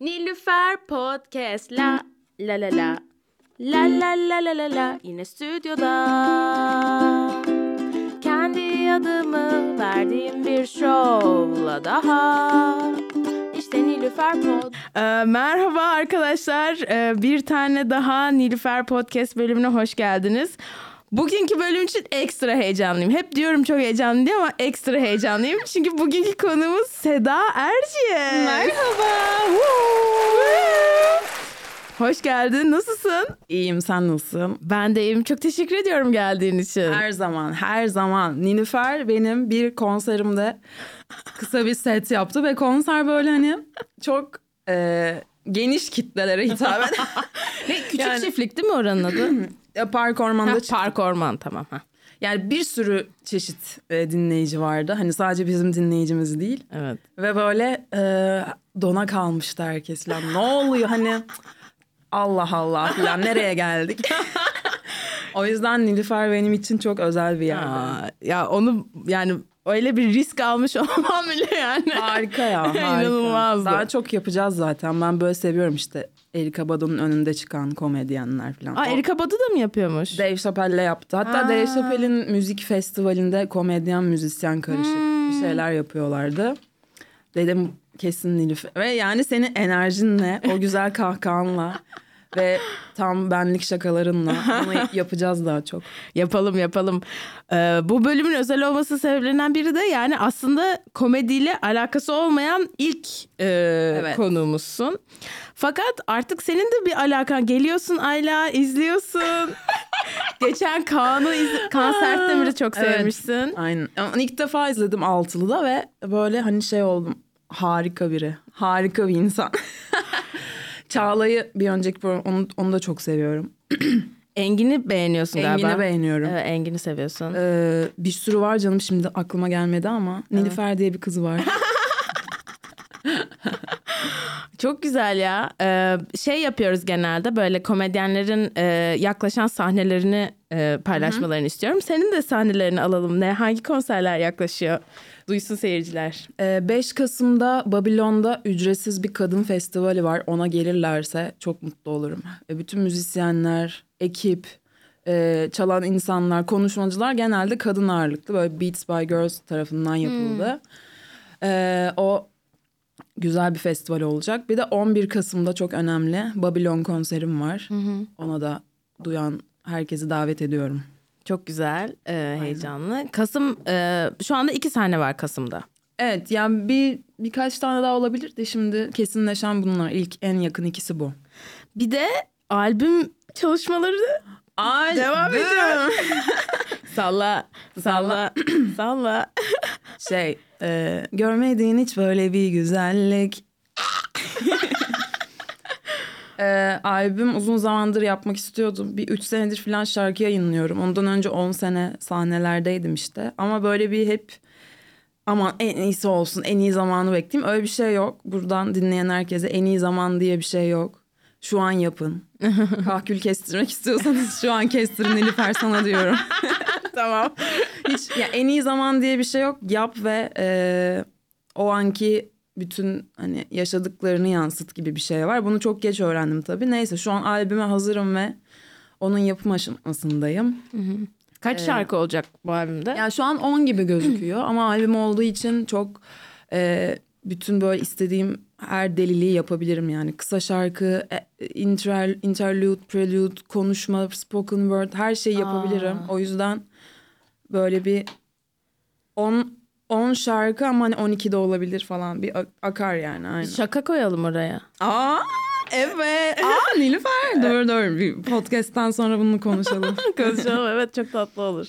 Nilüfer Podcast. La la la la. La la la la la la. Yine stüdyoda. Kendi adımı verdiğim bir şovla daha. İşte Nilüfer Pod Ee, merhaba arkadaşlar. Ee, bir tane daha Nilüfer Podcast bölümüne hoş geldiniz. Bugünkü bölüm için ekstra heyecanlıyım. Hep diyorum çok heyecanlıyım diye ama ekstra heyecanlıyım. Çünkü bugünkü konuğumuz Seda Erciye. Merhaba. Hoş geldin. Nasılsın? İyiyim sen nasılsın? Ben de iyiyim. Çok teşekkür ediyorum geldiğin için. Her zaman her zaman. Nilüfer benim bir konserimde kısa bir set yaptı ve konser böyle hani çok e, geniş kitlelere hitap eden. Ne, küçük Yani- çiftlik değil mi oranın adı? E, Park Orman'da ha. Park Orman tamam. Ha. Yani bir sürü çeşit e, dinleyici vardı. Hani sadece bizim dinleyicimiz değil. Evet. Ve böyle e, dona kalmıştı herkes falan. Ne oluyor hani Allah Allah falan nereye geldik? o yüzden Nilüfer benim için çok özel bir yer. Aa, ya onu yani öyle bir risk almış olmam bile yani. Harika ya harika. İnanılmazdı. Daha çok yapacağız zaten. Ben böyle seviyorum işte Erika Badu'nun önünde çıkan komedyenler falan. Aa, Erika Badu da mı yapıyormuş? Dave Chappelle'le yaptı. Hatta Ha. Dave Chappelle'in müzik festivalinde komedyen müzisyen karışık Hmm. bir şeyler yapıyorlardı. Dedim kesin Nilüfer. Ve yani senin enerjinle, o güzel kahkahanla ve tam benlik şakalarınla bunu yapacağız daha çok. Yapalım yapalım. Ee, bu bölümün özel olması sebeplerinden biri de yani aslında komediyle alakası olmayan ilk e, konuğumuzsun. Fakat artık senin de bir alakan geliyorsun Ayla izliyorsun. Geçen Kaan'ı iz- Kaan Sertdemir'i çok Evet. sevmişsin. Aynen. Ama ilk defa izledim Altılı'da ve böyle hani şey oldum. Harika biri. Harika bir insan. Çağla'yı bir önceki program onu, onu da çok seviyorum. Engin'i beğeniyorsun galiba. Engin'i beğeniyorum. Evet, Engin'i seviyorsun. Ee, bir sürü var canım şimdi aklıma gelmedi ama Nilüfer diye bir kız var. Çok güzel ya. Ee, şey yapıyoruz genelde böyle komedyenlerin e, yaklaşan sahnelerini e, paylaşmalarını istiyorum. Senin de sahnelerini alalım. Ne hangi konserler yaklaşıyor? Duysun seyirciler. Ee, 5 Kasım'da Babilon'da ücretsiz bir kadın festivali var. Ona gelirlerse çok mutlu olurum. Ee, bütün müzisyenler, ekip, e, çalan insanlar, konuşmacılar genelde kadın ağırlıklı. Böyle Beats by Girls tarafından yapıldı. Ee, o güzel bir festival olacak. Bir de 11 Kasım'da çok önemli Babilon konserim var. Ona da duyan herkesi davet ediyorum. Çok güzel, e, heyecanlı. Kasım, e, şu anda iki sahne var Kasım'da. Evet yani bir birkaç tane daha olabilir de şimdi kesinleşen bunlar. İlk en yakın ikisi bu. Bir de albüm çalışmaları Ay, devam ediyor. salla, salla, salla. Şey, e, görmediğin hiç böyle bir güzellik. e, albüm uzun zamandır yapmak istiyordum. Bir üç senedir falan şarkı yayınlıyorum. Ondan önce on sene sahnelerdeydim işte. Ama böyle bir hep aman en iyisi olsun, en iyi zamanı bekleyeyim. Öyle bir şey yok. Buradan dinleyen herkese en iyi zaman diye bir şey yok. Şu an yapın. Kahkül kestirmek istiyorsanız şu an kestirin Nilüfer sana diyorum. tamam. Hiç ya en iyi zaman diye bir şey yok. Yap ve e, o anki bütün hani yaşadıklarını yansıt gibi bir şey var. Bunu çok geç öğrendim tabii. Neyse şu an albüme hazırım ve onun yapım aşamasındayım. Kaç şarkı olacak bu albümde? Yani şu an 10 gibi gözüküyor ama albüm olduğu için çok e, bütün böyle istediğim her deliliği yapabilirim yani. Kısa şarkı, e, inter, interlude, prelude, konuşma, spoken word her şeyi yapabilirim. O yüzden böyle bir 10 10 şarkı ama hani 12 de olabilir falan bir ak- akar yani aynen. Şaka koyalım oraya. Aa evet. Aa Nilüfer. dur dur bir podcast'tan sonra bunu konuşalım. Konuşalım evet çok tatlı olur.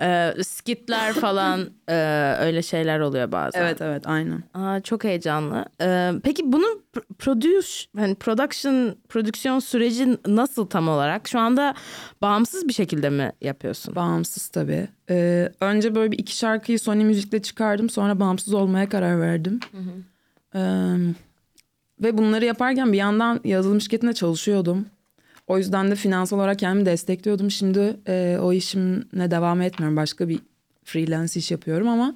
Ee, skitler falan e, öyle şeyler oluyor bazen. evet evet aynen. Aa, çok heyecanlı. Ee, peki bunun pr- produce, hani production, prodüksiyon süreci nasıl tam olarak? Şu anda bağımsız bir şekilde mi yapıyorsun? Bağımsız tabii. Ee, önce böyle bir iki şarkıyı Sony Müzik'te çıkardım. Sonra bağımsız olmaya karar verdim. Ee, ve bunları yaparken bir yandan yazılım şirketinde çalışıyordum. O yüzden de finansal olarak kendimi destekliyordum. Şimdi e, o işimle devam etmiyorum. Başka bir freelance iş yapıyorum ama...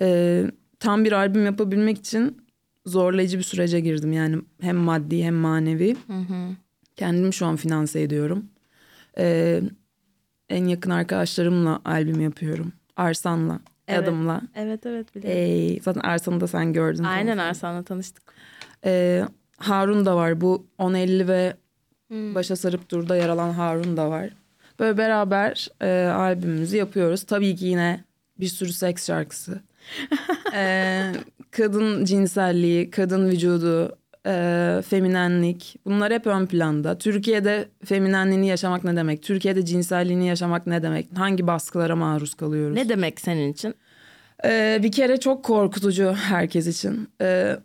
e, tam bir albüm yapabilmek için zorlayıcı bir sürece girdim. Yani hem maddi hem manevi. Kendim şu an finanse ediyorum. Ee, en yakın arkadaşlarımla albüm yapıyorum. Arsan'la, Evet. Adam'la. Evet evet biliyorum. Ee, zaten Arsan'ı da sen gördün. Aynen Arsan'la tanıştık. Ee, Harun da var. Bu 1050 ve Hmm. Başa Sarıp Dur'da yer alan Harun da var. Böyle beraber e, albümümüzü yapıyoruz. Tabii ki yine bir sürü seks şarkısı. Ee, kadın cinselliği, kadın vücudu, e, feminenlik bunlar hep ön planda. Türkiye'de feminenliğini yaşamak ne demek? Türkiye'de cinselliğini yaşamak ne demek? Hangi baskılara maruz kalıyoruz? Ne demek senin için? Ee, bir kere çok korkutucu herkes için. Ee,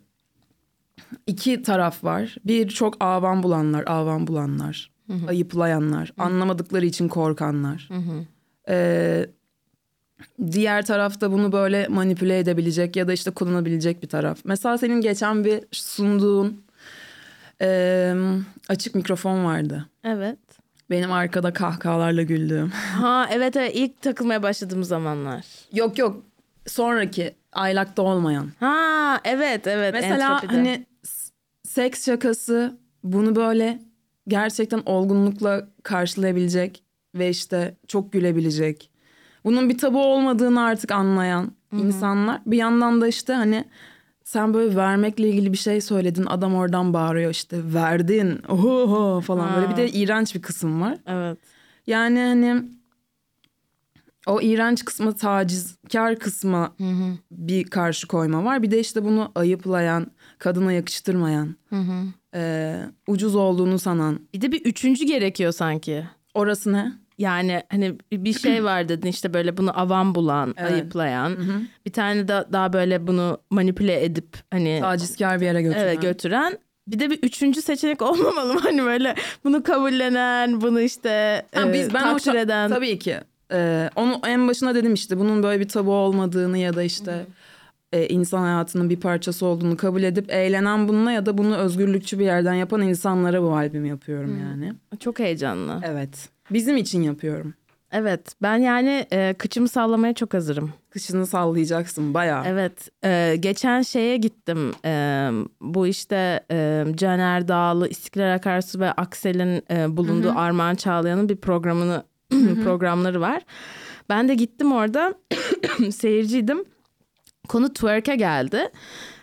iki taraf var. Bir çok avam bulanlar, avam bulanlar, ayıplayanlar, anlamadıkları için korkanlar. Ee, diğer tarafta bunu böyle manipüle edebilecek ya da işte kullanabilecek bir taraf. Mesela senin geçen bir sunduğun e, açık mikrofon vardı. Evet. Benim arkada kahkahalarla güldüğüm. Ha evet evet ilk takılmaya başladığımız zamanlar. yok yok sonraki aylakta olmayan. Ha evet evet. Mesela Entropi'de. hani seks şakası bunu böyle gerçekten olgunlukla karşılayabilecek ve işte çok gülebilecek. Bunun bir tabu olmadığını artık anlayan insanlar. Bir yandan da işte hani sen böyle vermekle ilgili bir şey söyledin. Adam oradan bağırıyor işte verdin oho falan. Böyle bir de iğrenç bir kısım var. Evet. Yani hani o iğrenç kısmı tacizkar kısma bir karşı koyma var. Bir de işte bunu ayıplayan, kadına yakıştırmayan, e, ucuz olduğunu sanan. Bir de bir üçüncü gerekiyor sanki. Orası ne? Yani hani bir şey var dedin işte böyle bunu avam bulan, Evet. ayıplayan. Bir tane de daha böyle bunu manipüle edip hani Tacizkar bir yere götüren. evet götüren. Bir de bir üçüncü seçenek olmamalı mı? Hani böyle bunu kabullenen, bunu işte Ha, e, biz ben o takdir şa- eden. Tabii ki. Ee, onu en başına dedim işte bunun böyle bir tabu olmadığını ya da işte e, insan hayatının bir parçası olduğunu kabul edip eğlenen bununla ya da bunu özgürlükçü bir yerden yapan insanlara bu albümü yapıyorum yani. Çok heyecanlı. Evet. Bizim için yapıyorum. Evet ben yani e, kıçımı sallamaya çok hazırım. Kışını sallayacaksın bayağı. Evet e, geçen şeye gittim E, bu işte e, Caner Dağlı, İstiklal Akarsu ve Aksel'in e, bulunduğu Armağan Çağlayan'ın bir programını programları var. Ben de gittim orada seyirciydim. Konu twerk'e geldi.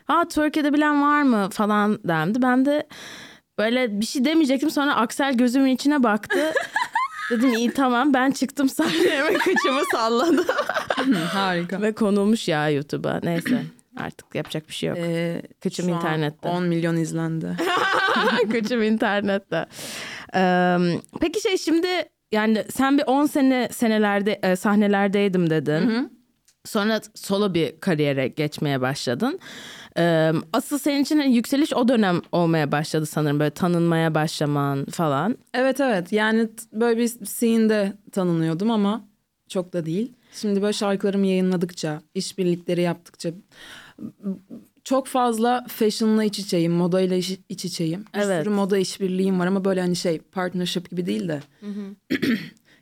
Ha twerk edebilen var mı falan dendi. Ben de böyle bir şey demeyecektim sonra Aksel gözümün içine baktı. Dedim iyi tamam ben çıktım sahneye ve kıçımı salladım. Harika. Ve konulmuş ya YouTube'a. Neyse artık yapacak bir şey yok. Ee, Kıçım internette. 10 milyon izlendi. Kıçım internette. Ee, peki şey şimdi yani sen bir 10 sene senelerde e, sahnelerdeydim dedin. Sonra solo bir kariyere geçmeye başladın. Ee, asıl senin için hani yükseliş o dönem olmaya başladı sanırım. Böyle tanınmaya başlaman falan. evet evet yani böyle bir scene'de tanınıyordum ama çok da değil. Şimdi böyle şarkılarımı yayınladıkça, işbirlikleri yaptıkça çok fazla fashion'la iç içeyim, modayla iç, iç içeyim. Bir Evet. sürü moda işbirliğim var ama böyle hani şey partnership gibi değil de.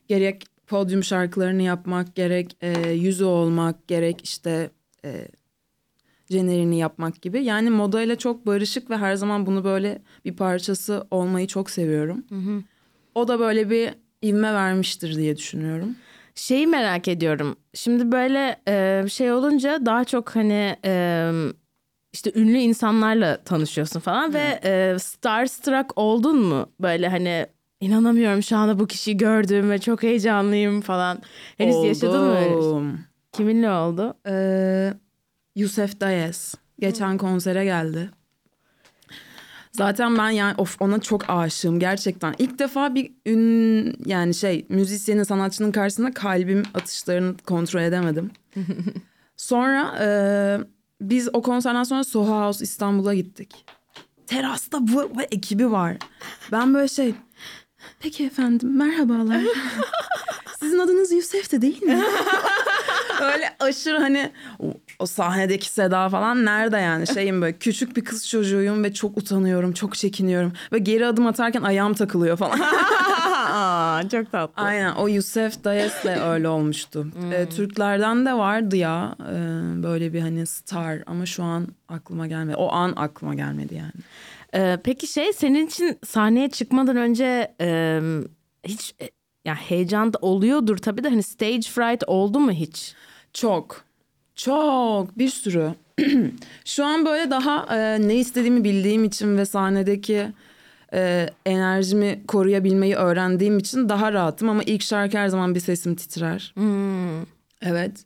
gerek podyum şarkılarını yapmak, gerek e, yüzü olmak, gerek işte e, jenerini yapmak gibi. Yani modayla çok barışık ve her zaman bunu böyle bir parçası olmayı çok seviyorum. O da böyle bir ivme vermiştir diye düşünüyorum. Şeyi merak ediyorum. Şimdi böyle e, şey olunca daha çok hani e, işte ünlü insanlarla tanışıyorsun falan ve e, starstruck oldun mu? Böyle hani inanamıyorum şu anda bu kişiyi gördüm ve çok heyecanlıyım falan. Henüz yaşadın mı öyle şey? Oldum. Kiminle oldu? Ee, Yusuf Dayes. Geçen konsere geldi. Zaten ben yani of ona çok aşığım gerçekten. İlk defa bir ün yani şey müzisyenin sanatçının karşısında kalbim atışlarını kontrol edemedim. sonra e, biz o konserden sonra Soho House İstanbul'a gittik. Terasta bu, bu ekibi var. Ben böyle şey peki efendim merhabalar. Sizin adınız Yusuf de değil mi? Öyle aşırı hani o sahnedeki Seda falan nerede yani şeyim böyle küçük bir kız çocuğuyum ve çok utanıyorum, çok çekiniyorum. Ve geri adım atarken ayağım takılıyor falan. çok tatlı. Aynen o Yusuf Dayes'le öyle olmuştu. Hmm. E, Türklerden de vardı ya e, böyle bir hani star ama şu an aklıma gelmedi. O an aklıma gelmedi yani. Ee, peki şey senin için sahneye çıkmadan önce e, hiç e, ya heyecan da oluyordur tabii de hani stage fright oldu mu hiç? Çok. Çok bir sürü. Şu an böyle daha e, ne istediğimi bildiğim için ve sahnedeki e, enerjimi koruyabilmeyi öğrendiğim için daha rahatım ama ilk şarkı her zaman bir sesim titrer. Hmm. Evet.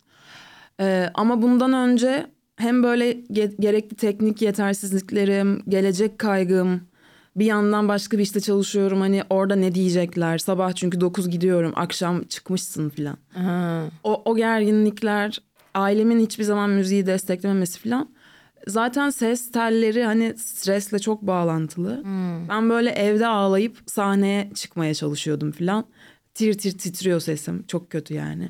E, ama bundan önce hem böyle ge- gerekli teknik yetersizliklerim, gelecek kaygım, bir yandan başka bir işte çalışıyorum hani orada ne diyecekler sabah çünkü 9 gidiyorum akşam çıkmışsın filan. O, o gerginlikler ailemin hiçbir zaman müziği desteklememesi falan. Zaten ses telleri hani stresle çok bağlantılı. Hmm. Ben böyle evde ağlayıp sahneye çıkmaya çalışıyordum falan. Tir tir titriyor sesim. Çok kötü yani.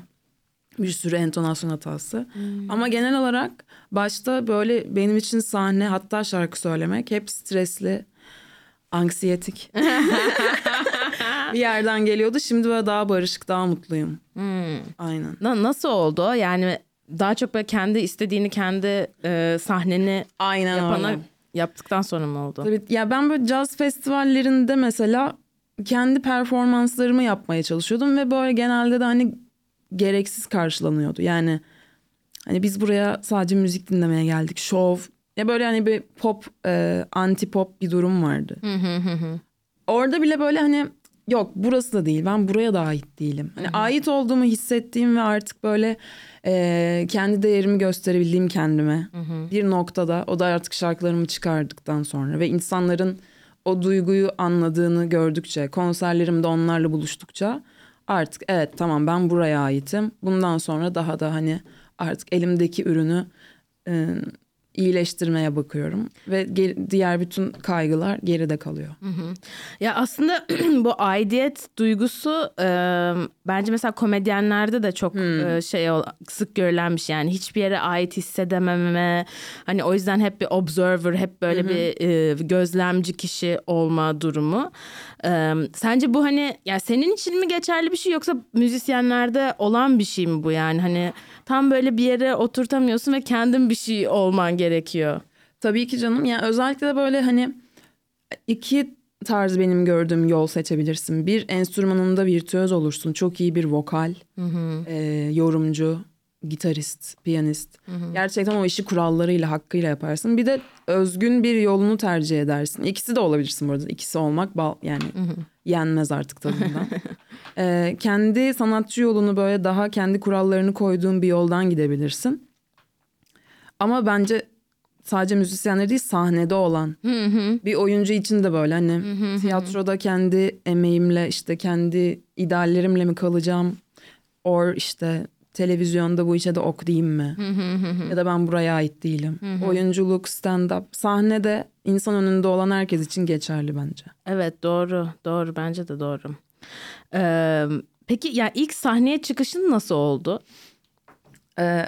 Bir sürü entonasyon hatası. Hmm. Ama genel olarak başta böyle benim için sahne hatta şarkı söylemek hep stresli, anksiyetik. bir yerden geliyordu. Şimdi böyle daha barışık, daha mutluyum. Hmm. Aynen. Na, nasıl oldu? Yani daha çok böyle kendi istediğini kendi e, sahneni Aynen yapana öyle. yaptıktan sonra mı oldu? Tabii ya ben böyle caz festivallerinde mesela kendi performanslarımı yapmaya çalışıyordum ve böyle genelde de hani gereksiz karşılanıyordu. Yani hani biz buraya sadece müzik dinlemeye geldik. Şov. Ya böyle hani bir pop, e, anti pop bir durum vardı. Orada bile böyle hani yok burası da değil. Ben buraya da ait değilim. Hani ait olduğumu hissettiğim ve artık böyle e, kendi değerimi gösterebildiğim kendime bir noktada o da artık şarkılarımı çıkardıktan sonra ve insanların o duyguyu anladığını gördükçe konserlerimde onlarla buluştukça artık evet tamam ben buraya aitim. Bundan sonra daha da hani artık elimdeki ürünü e, iyileştirmeye bakıyorum ve ge- diğer bütün kaygılar geride kalıyor. Ya aslında bu aidiyet duygusu e, bence mesela komedyenlerde de çok e, şey sık görülen bir şey. Yani hiçbir yere ait hissedememe hani o yüzden hep bir observer hep böyle bir e, gözlemci kişi olma durumu. E, sence bu hani ya senin için mi geçerli bir şey yoksa müzisyenlerde olan bir şey mi bu yani hani tam böyle bir yere oturtamıyorsun ve kendin bir şey olman gerekiyor. Tabii ki canım. Yani özellikle de böyle hani iki tarz benim gördüğüm yol seçebilirsin. Bir enstrümanında virtüöz olursun. Çok iyi bir vokal, e, yorumcu, gitarist, piyanist. Gerçekten o işi kurallarıyla, hakkıyla yaparsın. Bir de özgün bir yolunu tercih edersin. İkisi de olabilirsin bu arada. İkisi olmak bal, yani yenmez artık tadından. E, kendi sanatçı yolunu böyle daha kendi kurallarını koyduğun bir yoldan gidebilirsin. Ama bence sadece müzisyenler değil sahnede olan bir oyuncu için de böyle. Hani tiyatroda kendi emeğimle işte kendi ideallerimle mi kalacağım? Or işte televizyonda bu işe de ok diyeyim mi? Ya da ben buraya ait değilim. Oyunculuk stand up sahnede insan önünde olan herkes için geçerli bence. Evet doğru doğru. Bence de doğru. Ee, peki ya ilk sahneye çıkışın nasıl oldu? Ee,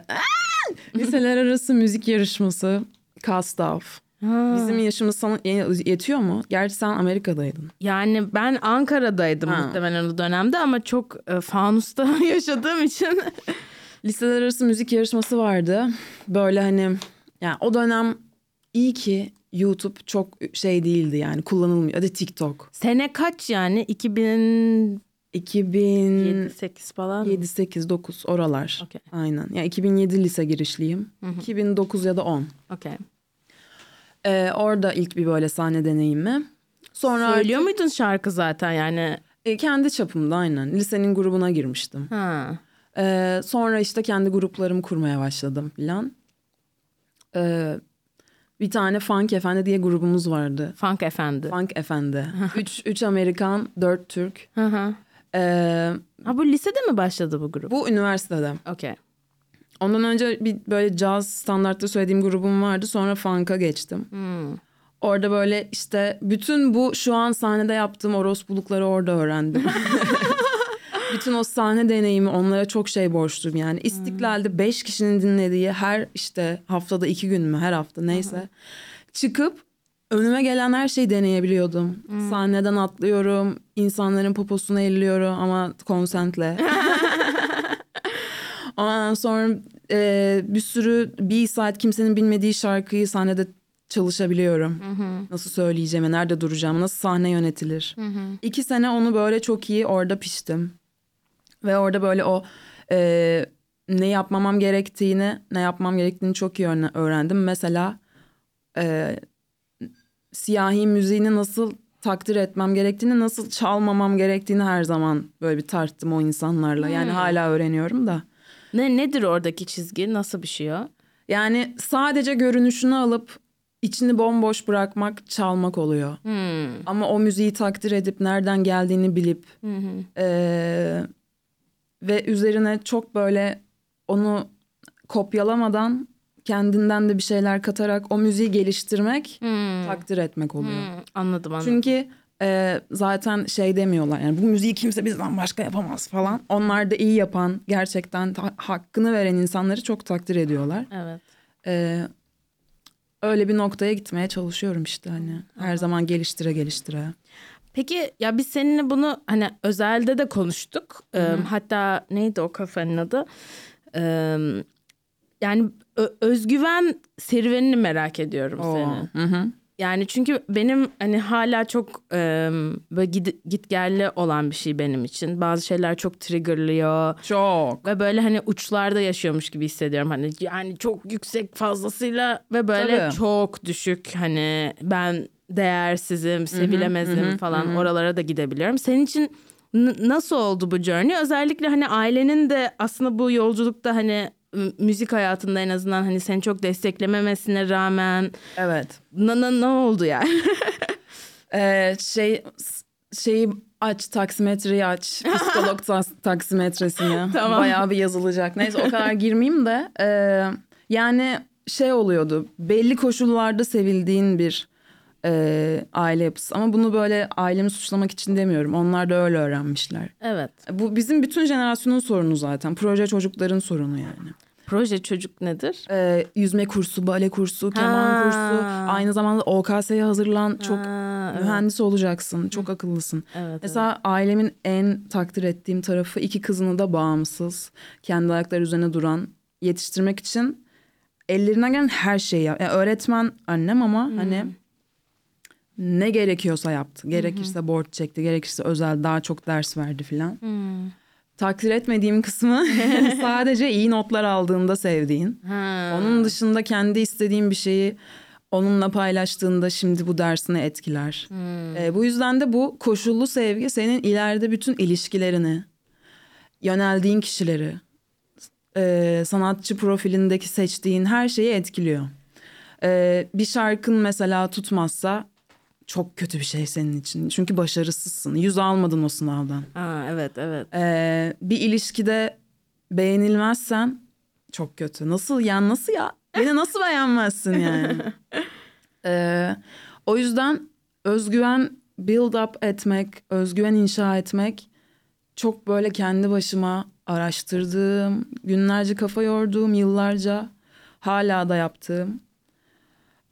liseler arası müzik yarışması Cast Off. Bizim yaşımız sana yetiyor mu? Gerçi sen Amerika'daydın. Yani ben Ankara'daydım Ha. muhtemelen o dönemde ama çok e, fanusta yaşadığım için. Liseler arası müzik yarışması vardı. Böyle hani yani o dönem iyi ki YouTube çok şey değildi yani kullanılmıyor. Hadi TikTok. Sene kaç yani? 2007 2007 8 falan. 8 9 oralar. Okey. Aynen. Ya 2007 lise girişliyim. 2009 ya da 10. Okey. Ee, orada ilk bir böyle sahne deneyimi. Sonra Söylüyor muydun şarkı zaten yani? E, kendi çapımda aynen. Lisenin grubuna girmiştim. Ha. Ee, sonra işte kendi gruplarımı kurmaya başladım filan. Ee, bir tane Funk Efendi diye grubumuz vardı. Funk Efendi. Funk Efendi. üç, üç Amerikan, dört Türk. Hı hı. Ee, Ha bu lisede mi başladı bu grup? bu üniversitede. Okey. Ondan önce bir böyle caz standartta söylediğim grubum vardı. Sonra funk'a geçtim. Hmm. Orada böyle işte bütün bu şu an sahnede yaptığım orospulukları orada öğrendim. bütün o sahne deneyimi onlara çok şey borçluyum yani. İstiklal'de beş kişinin dinlediği her işte haftada iki gün mü her hafta neyse çıkıp önüme gelen her şeyi deneyebiliyordum. Hmm. Sahneden atlıyorum, insanların poposunu elliyorum ama konsentle. Ondan sonra e, bir sürü bir saat kimsenin bilmediği şarkıyı sahnede çalışabiliyorum. Hı hı. Nasıl söyleyeceğimi, nerede duracağım, nasıl sahne yönetilir. Hı hı. İki sene onu böyle çok iyi orada piştim. Ve orada böyle o e, ne yapmamam gerektiğini, ne yapmam gerektiğini çok iyi öğrendim. Mesela e, siyahi müziğini nasıl takdir etmem gerektiğini, nasıl çalmamam gerektiğini her zaman böyle bir tarttım o insanlarla. Hmm. Yani hala öğreniyorum da. Ne nedir oradaki çizgi? Nasıl bir şey o? Yani sadece görünüşünü alıp içini bomboş bırakmak çalmak oluyor. Hmm. Ama o müziği takdir edip nereden geldiğini bilip hmm. e, ve üzerine çok böyle onu kopyalamadan kendinden de bir şeyler katarak o müziği geliştirmek, hmm. takdir etmek oluyor. Hmm. Anladım anladım. Çünkü e, zaten şey demiyorlar yani bu müziği kimse bizden başka yapamaz falan. Onlar da iyi yapan, gerçekten ta- hakkını veren insanları çok takdir ediyorlar. Evet. E, öyle bir noktaya gitmeye çalışıyorum işte hani her zaman geliştire geliştire. Peki ya biz seninle bunu hani özelde de konuştuk. Ee, hatta neydi o kafanın adı? Ee, yani özgüven serüvenini merak ediyorum Oo. senin. Hı hı. Yani çünkü benim hani hala çok e, böyle git, git gelli olan bir şey benim için. Bazı şeyler çok triggerlıyor. Çok. Ve böyle hani uçlarda yaşıyormuş gibi hissediyorum. Hani yani çok yüksek fazlasıyla ve böyle Tabii. çok düşük hani ben değersizim, sevilemezim hı hı, falan hı. oralara da gidebiliyorum. Senin için nasıl oldu bu journey? Özellikle hani ailenin de aslında bu yolculukta hani müzik hayatında en azından hani seni çok desteklememesine rağmen evet. Ne ne, ne oldu yani? Ee, şey şeyi aç taksimetreyi aç. Psikolog taksimetresini. Tamam. bayağı bir yazılacak. Neyse o kadar girmeyeyim de e, yani şey oluyordu. Belli koşullarda sevildiğin bir e, aile yapısı. Ama bunu böyle ailemi suçlamak için demiyorum. Onlar da öyle öğrenmişler. Evet. Bu bizim bütün jenerasyonun sorunu zaten. Proje çocukların sorunu yani. Proje çocuk nedir? Ee, yüzme kursu, bale kursu, keman ha. kursu. Aynı zamanda OKS'ye hazırlan. Çok ha, evet. mühendis olacaksın. Çok akıllısın. Evet, Mesela evet. ailemin en takdir ettiğim tarafı iki kızını da bağımsız, kendi ayakları üzerine duran yetiştirmek için ellerinden gelen her şeyi yap. Yani öğretmen annem ama hmm. hani ne gerekiyorsa yaptı. Gerekirse borç çekti, gerekirse özel daha çok ders verdi filan. Takdir etmediğim kısmı sadece iyi notlar aldığında sevdiğin. Ha. Onun dışında kendi istediğin bir şeyi onunla paylaştığında şimdi bu dersini etkiler. Hmm. E, bu yüzden de bu koşullu sevgi senin ileride bütün ilişkilerini, yöneldiğin kişileri, e, sanatçı profilindeki seçtiğin her şeyi etkiliyor. E, bir şarkın mesela tutmazsa çok kötü bir şey senin için. Çünkü başarısızsın. Yüz almadın o sınavdan. Aa, evet evet. Ee, bir ilişkide beğenilmezsen çok kötü. Nasıl yani nasıl ya? Beni nasıl beğenmezsin yani? ee, o yüzden özgüven build up etmek, özgüven inşa etmek çok böyle kendi başıma araştırdığım, günlerce kafa yorduğum, yıllarca hala da yaptığım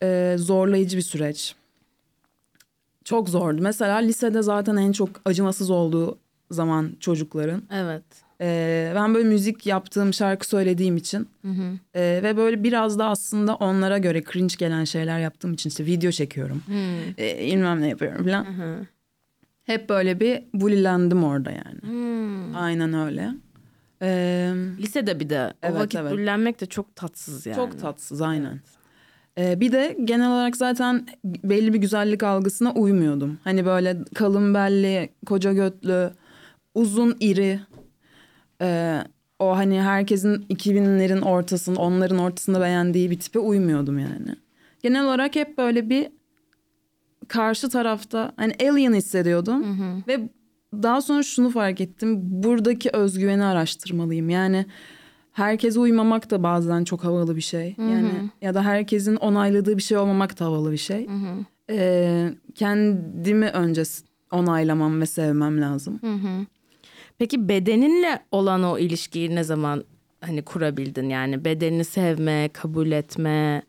e, zorlayıcı bir süreç. Çok zordu. Mesela lisede zaten en çok acımasız olduğu zaman çocukların. Evet. Ee, ben böyle müzik yaptığım, şarkı söylediğim için hı hı. E, ve böyle biraz da aslında onlara göre cringe gelen şeyler yaptığım için işte video çekiyorum. Hı. E, bilmem ne yapıyorum falan. Hı hı. Hep böyle bir bulilendim orada yani. Hı. Aynen öyle. Ee, Lisede bir de o evet, vakit evet. bulilenmek de çok tatsız yani. Çok tatsız aynen. Evet. Ee, bir de genel olarak zaten belli bir güzellik algısına uymuyordum. Hani böyle kalın belli, koca götlü, uzun, iri. Ee, o hani herkesin 2000'lerin ortasında, onların ortasında beğendiği bir tipe uymuyordum yani. Genel olarak hep böyle bir karşı tarafta hani alien hissediyordum. Hı hı. Ve daha sonra şunu fark ettim. Buradaki özgüveni araştırmalıyım. Yani herkese uymamak da bazen çok havalı bir şey. Hı-hı. Yani ya da herkesin onayladığı bir şey olmamak da havalı bir şey. Ee, kendimi önce onaylamam ve sevmem lazım. Hı-hı. Peki bedeninle olan o ilişkiyi ne zaman hani kurabildin? Yani bedenini sevme, kabul etme.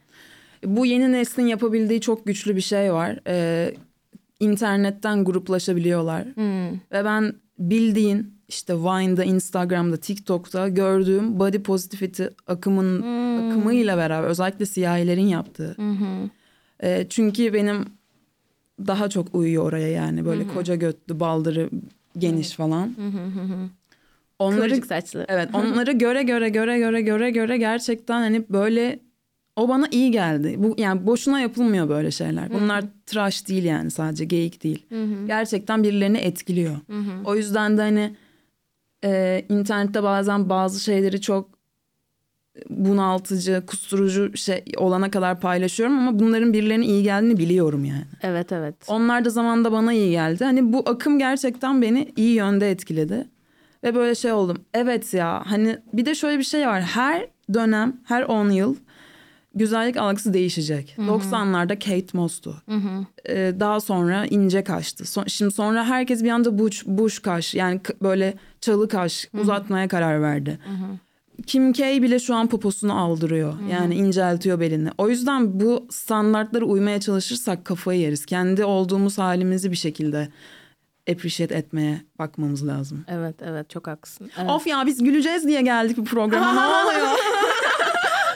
Bu yeni neslin yapabildiği çok güçlü bir şey var. Ee, internetten gruplaşabiliyorlar. Hmm. Ve ben bildiğin işte Vine'da, Instagram'da, TikTok'ta gördüğüm body positivity akımın hmm. akımıyla beraber özellikle siyahilerin yaptığı. Hmm. E, çünkü benim daha çok uyuyor oraya yani böyle hmm. koca götlü, baldırı geniş hmm. falan. Hmm. Onları Kıvırcık saçlı. Evet, onları göre göre göre göre göre göre gerçekten hani böyle o bana iyi geldi. Bu yani boşuna yapılmıyor böyle şeyler. Bunlar Hı-hı. trash değil yani sadece geyik değil. Hı-hı. Gerçekten birilerini etkiliyor. Hı-hı. O yüzden de hani e, internette bazen bazı şeyleri çok bunaltıcı, kusturucu şey olana kadar paylaşıyorum ama bunların birilerine iyi geldiğini biliyorum yani. Evet evet. Onlar da zamanda bana iyi geldi. Hani bu akım gerçekten beni iyi yönde etkiledi. Ve böyle şey oldum. Evet ya hani bir de şöyle bir şey var. Her dönem, her 10 yıl güzellik algısı değişecek. Hı hı. 90'larda Kate Moss'tu. Hı hı. Ee, daha sonra ince kaştı. So şimdi sonra herkes bir anda buş, buş kaş yani böyle çalı kaş hı hı. uzatmaya karar verdi. Hı hı. Kim K bile şu an poposunu aldırıyor. Hı-hı. Yani inceltiyor belini. O yüzden bu standartlara uymaya çalışırsak kafayı yeriz. Kendi olduğumuz halimizi bir şekilde appreciate etmeye bakmamız lazım. Evet evet çok haklısın. Evet. Of ya biz güleceğiz diye geldik bu programa ne oluyor?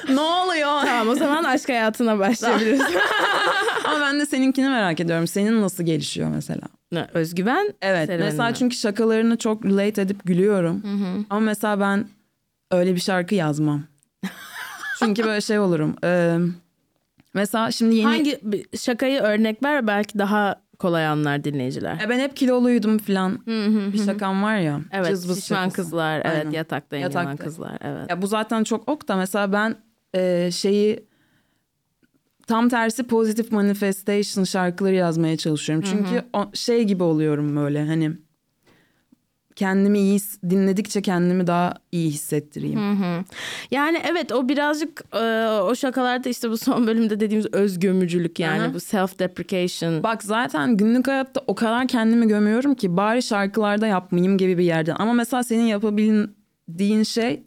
ne oluyor? Tamam o zaman aşk hayatına başlayabiliriz. Ama ben de seninkini merak ediyorum. Senin nasıl gelişiyor mesela? Ne, özgüven? Evet mesela çünkü şakalarını çok relate edip gülüyorum. Hı hı. Ama mesela ben öyle bir şarkı yazmam. çünkü böyle şey olurum. Ee, mesela şimdi yeni... Hangi şakayı örnek ver belki daha kolay anlar dinleyiciler. E ben hep kiloluydum falan. bir şakam var ya. Evet şişman şakası. kızlar. Aynen. Evet yatakta, yatakta kızlar. Evet. Ya bu zaten çok ok da mesela ben e, şeyi tam tersi pozitif manifestation şarkıları yazmaya çalışıyorum. Çünkü o, şey gibi oluyorum böyle hani kendimi iyi dinledikçe kendimi daha iyi hissettireyim. Hı hı. Yani evet o birazcık e, o şakalarda işte bu son bölümde dediğimiz öz gömücülük yani hı hı. bu self deprecation. Bak zaten günlük hayatta o kadar kendimi gömüyorum ki bari şarkılarda yapmayayım gibi bir yerden. Ama mesela senin yapabildiğin şey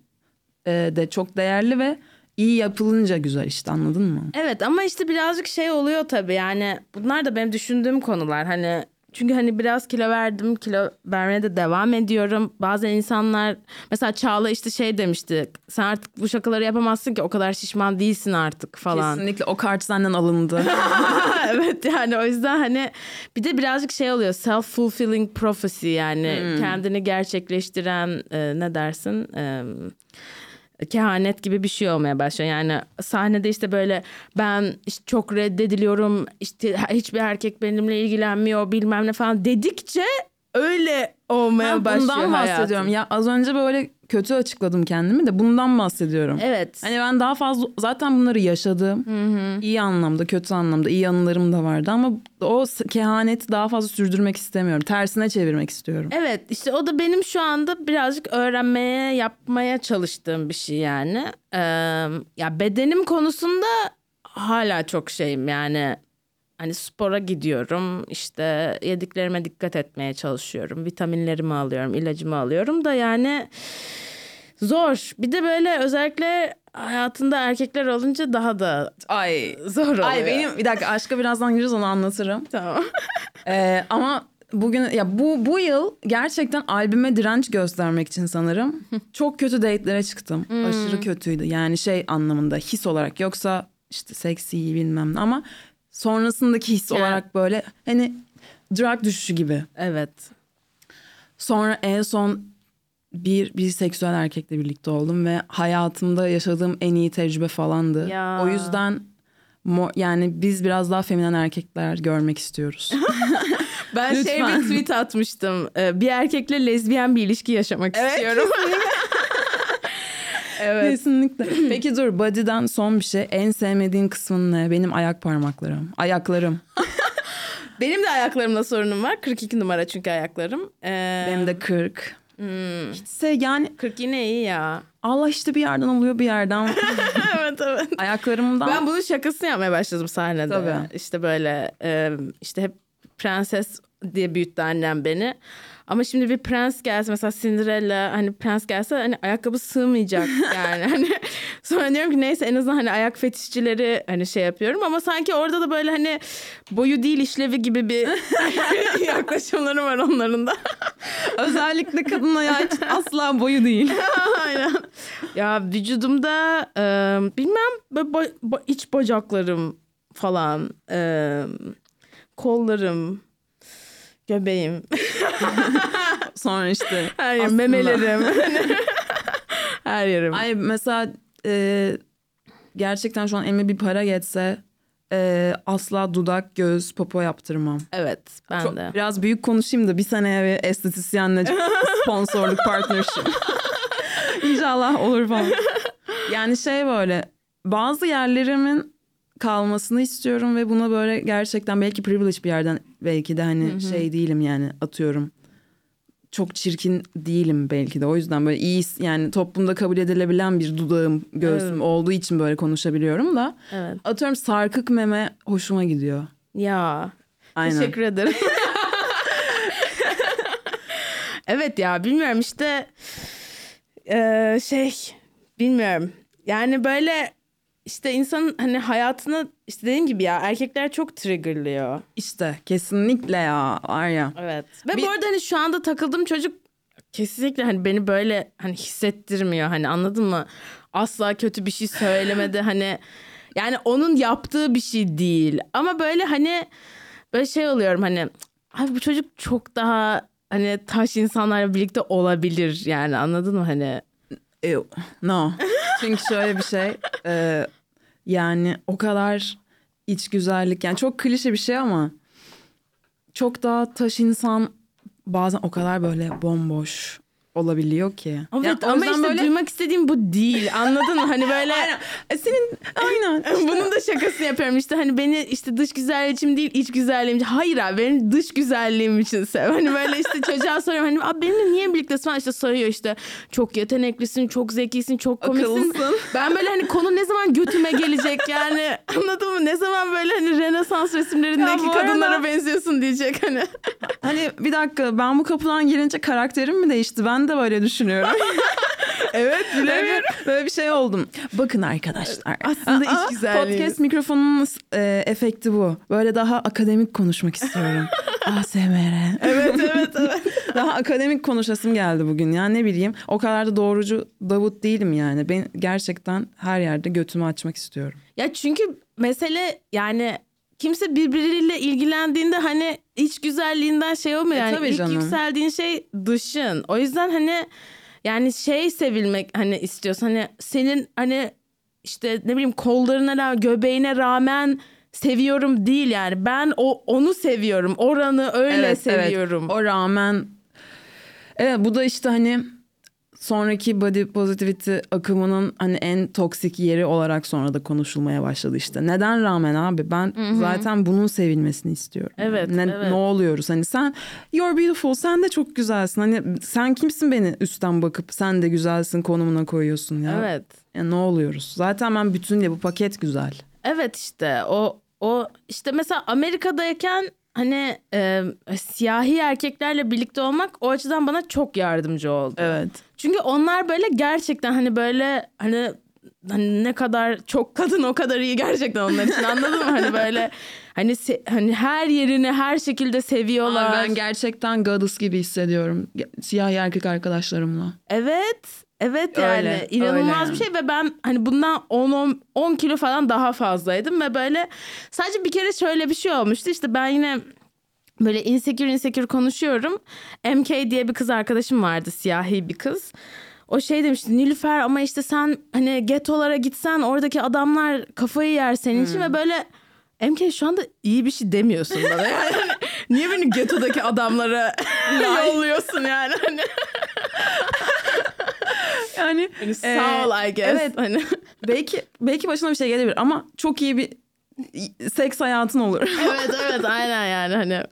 e, de çok değerli ve iyi yapılınca güzel işte anladın mı? Evet ama işte birazcık şey oluyor tabii yani bunlar da benim düşündüğüm konular hani çünkü hani biraz kilo verdim. Kilo vermeye de devam ediyorum. Bazen insanlar mesela Çağla işte şey demişti. Sen artık bu şakaları yapamazsın ki o kadar şişman değilsin artık falan. Kesinlikle o kart senden alındı. evet yani o yüzden hani bir de birazcık şey oluyor. Self fulfilling prophecy yani hmm. kendini gerçekleştiren e, ne dersin? E, kehanet gibi bir şey olmaya başlıyor. Yani sahnede işte böyle ben işte çok reddediliyorum işte hiçbir erkek benimle ilgilenmiyor bilmem ne falan dedikçe öyle olmaya ha, başlıyor Bundan hayatım. bahsediyorum. Ya az önce böyle kötü açıkladım kendimi de bundan bahsediyorum. Evet. Hani ben daha fazla zaten bunları yaşadım. Hı hı. İyi anlamda, kötü anlamda, iyi anılarım da vardı ama o kehaneti daha fazla sürdürmek istemiyorum. Tersine çevirmek istiyorum. Evet, işte o da benim şu anda birazcık öğrenmeye, yapmaya çalıştığım bir şey yani. Ee, ya bedenim konusunda hala çok şeyim yani Hani spora gidiyorum işte yediklerime dikkat etmeye çalışıyorum. Vitaminlerimi alıyorum, ilacımı alıyorum da yani zor. Bir de böyle özellikle hayatında erkekler olunca daha da ay zor oluyor. Ay benim bir dakika aşka birazdan gireceğiz onu anlatırım. Tamam. ee, ama bugün ya bu bu yıl gerçekten albüme direnç göstermek için sanırım çok kötü date'lere çıktım. Hmm. Aşırı kötüydü. Yani şey anlamında his olarak yoksa işte seksi bilmem ne ama sonrasındaki his yani. olarak böyle hani drag düşüşü gibi. Evet. Sonra en son bir bir seksüel erkekle birlikte oldum ve hayatımda yaşadığım en iyi tecrübe falandı. Ya. O yüzden yani biz biraz daha feminen erkekler görmek istiyoruz. ben şey bir tweet atmıştım. Ee, bir erkekle lezbiyen bir ilişki yaşamak evet, istiyorum. Evet. Kesinlikle. Peki dur body'den son bir şey. En sevmediğin kısmın ne? Benim ayak parmaklarım. Ayaklarım. Benim de ayaklarımda sorunum var. 42 numara çünkü ayaklarım. Ee... Benim de 40. Hmm. Hiçse yani 40 yine iyi ya. Allah işte bir yerden oluyor bir yerden. evet evet. Ayaklarımdan. Ben bunun şakasını yapmaya başladım sahnede. Tabii. İşte böyle işte hep prenses diye büyüttü annem beni. Ama şimdi bir prens gelse mesela Cinderella hani prens gelse hani ayakkabı sığmayacak yani. hani sonra diyorum ki neyse en azından hani ayak fetişçileri hani şey yapıyorum ama sanki orada da böyle hani boyu değil işlevi gibi bir yaklaşımları var onların da. Özellikle kadın ayağı için asla boyu değil. Aynen. Ya vücudumda e, bilmem bo, bo, iç bacaklarım falan e, kollarım göbeğim. Sonra işte her yerim, memelerim. her yerim. Ay mesela e, gerçekten şu an elime bir para geçse e, asla dudak, göz, popo yaptırmam. Evet ben Çok, de. Biraz büyük konuşayım da bir seneye bir estetisyenle sponsorluk partnership. İnşallah olur falan. Yani şey böyle bazı yerlerimin kalmasını istiyorum ve buna böyle gerçekten belki privilege bir yerden belki de hani Hı-hı. şey değilim yani atıyorum çok çirkin değilim belki de o yüzden böyle iyi yani toplumda kabul edilebilen bir dudağım göğsüm evet. olduğu için böyle konuşabiliyorum da evet. atıyorum sarkık meme hoşuma gidiyor. Ya Aynen. teşekkür ederim. evet ya bilmiyorum işte ee, şey bilmiyorum yani böyle işte insan hani hayatını işte dediğim gibi ya erkekler çok triggerlıyor. İşte kesinlikle ya var ya. Evet. Ve bir... bu arada hani şu anda takıldığım çocuk kesinlikle hani beni böyle hani hissettirmiyor hani anladın mı? Asla kötü bir şey söylemedi hani yani onun yaptığı bir şey değil. Ama böyle hani böyle şey oluyorum hani abi bu çocuk çok daha hani taş insanlarla birlikte olabilir yani anladın mı hani? Ew. No. Çünkü şöyle bir şey. E, yani o kadar iç güzellik. Yani çok klişe bir şey ama çok daha taş insan bazen o kadar böyle bomboş olabiliyor ki. Evet yani ama işte böyle... duymak istediğim bu değil. Anladın mı? Hani böyle aynen. E, senin aynen. Işte. Bunun da şakasını yapıyorum. İşte hani beni işte dış güzelliğim için değil iç güzelliğim için. Hayır abi benim dış güzelliğim için sev. Hani böyle işte çocuğa soruyorum hani abi benimle niye birliktesin falan işte soruyor işte. Çok yeteneklisin, çok zekisin, çok komiksin. Akıllısın. Ben böyle hani konu ne zaman götüme gelecek yani anladın mı? Ne zaman böyle hani Rönesans resimlerindeki kadınlara arada... benziyorsun diyecek hani. Hani bir dakika ben bu kapıdan girince karakterim mi değişti? Ben de böyle düşünüyorum. evet bilemiyorum. Böyle bir şey oldum. Bakın arkadaşlar. Aslında Aa, iş güzelliği. Podcast mikrofonunun e, efekti bu. Böyle daha akademik konuşmak istiyorum. ASMR. evet evet evet. daha akademik konuşasım geldi bugün. Yani ne bileyim o kadar da doğrucu Davut değilim yani. Ben gerçekten her yerde götümü açmak istiyorum. Ya çünkü mesele yani kimse birbiriyle ilgilendiğinde hani iç güzelliğinden şey olmuyor. E, yani tabii ilk canım. yükseldiğin şey dışın. O yüzden hani yani şey sevilmek hani istiyorsun. Hani senin hani işte ne bileyim kollarına göbeğine rağmen seviyorum değil yani. Ben o onu seviyorum. Oranı öyle evet, seviyorum. Evet. O rağmen Evet bu da işte hani sonraki body positivity akımının hani en toksik yeri olarak sonra da konuşulmaya başladı işte. Neden rağmen abi ben Hı-hı. zaten bunun sevilmesini istiyorum. Evet, ne, evet. Ne oluyoruz hani sen you're beautiful sen de çok güzelsin. Hani sen kimsin beni üstten bakıp sen de güzelsin konumuna koyuyorsun ya. Evet. Ya ne oluyoruz? Zaten ben bütünle bu paket güzel. Evet işte o o işte mesela Amerika'dayken hani e, siyahi erkeklerle birlikte olmak o açıdan bana çok yardımcı oldu. Evet. Çünkü onlar böyle gerçekten hani böyle hani hani ne kadar çok kadın o kadar iyi gerçekten onlar için anladın mı? Hani böyle hani se- hani her yerini her şekilde seviyorlar. Abi ben gerçekten goddess gibi hissediyorum siyah erkek arkadaşlarımla. Evet. Evet yani öyle, inanılmaz öyle. bir şey ve ben hani bundan 10, 10 10 kilo falan daha fazlaydım ve böyle sadece bir kere şöyle bir şey olmuştu işte ben yine böyle insecure insecure konuşuyorum. MK diye bir kız arkadaşım vardı siyahi bir kız. O şey demişti Nilüfer ama işte sen hani getolara gitsen oradaki adamlar kafayı yer senin hmm. için ve böyle MK şu anda iyi bir şey demiyorsun bana yani. Niye beni getodaki adamlara yolluyorsun yani hani. yani hani sağ ol I guess. Evet. Hani belki belki başına bir şey gelebilir ama çok iyi bir seks hayatın olur. evet evet aynen yani hani.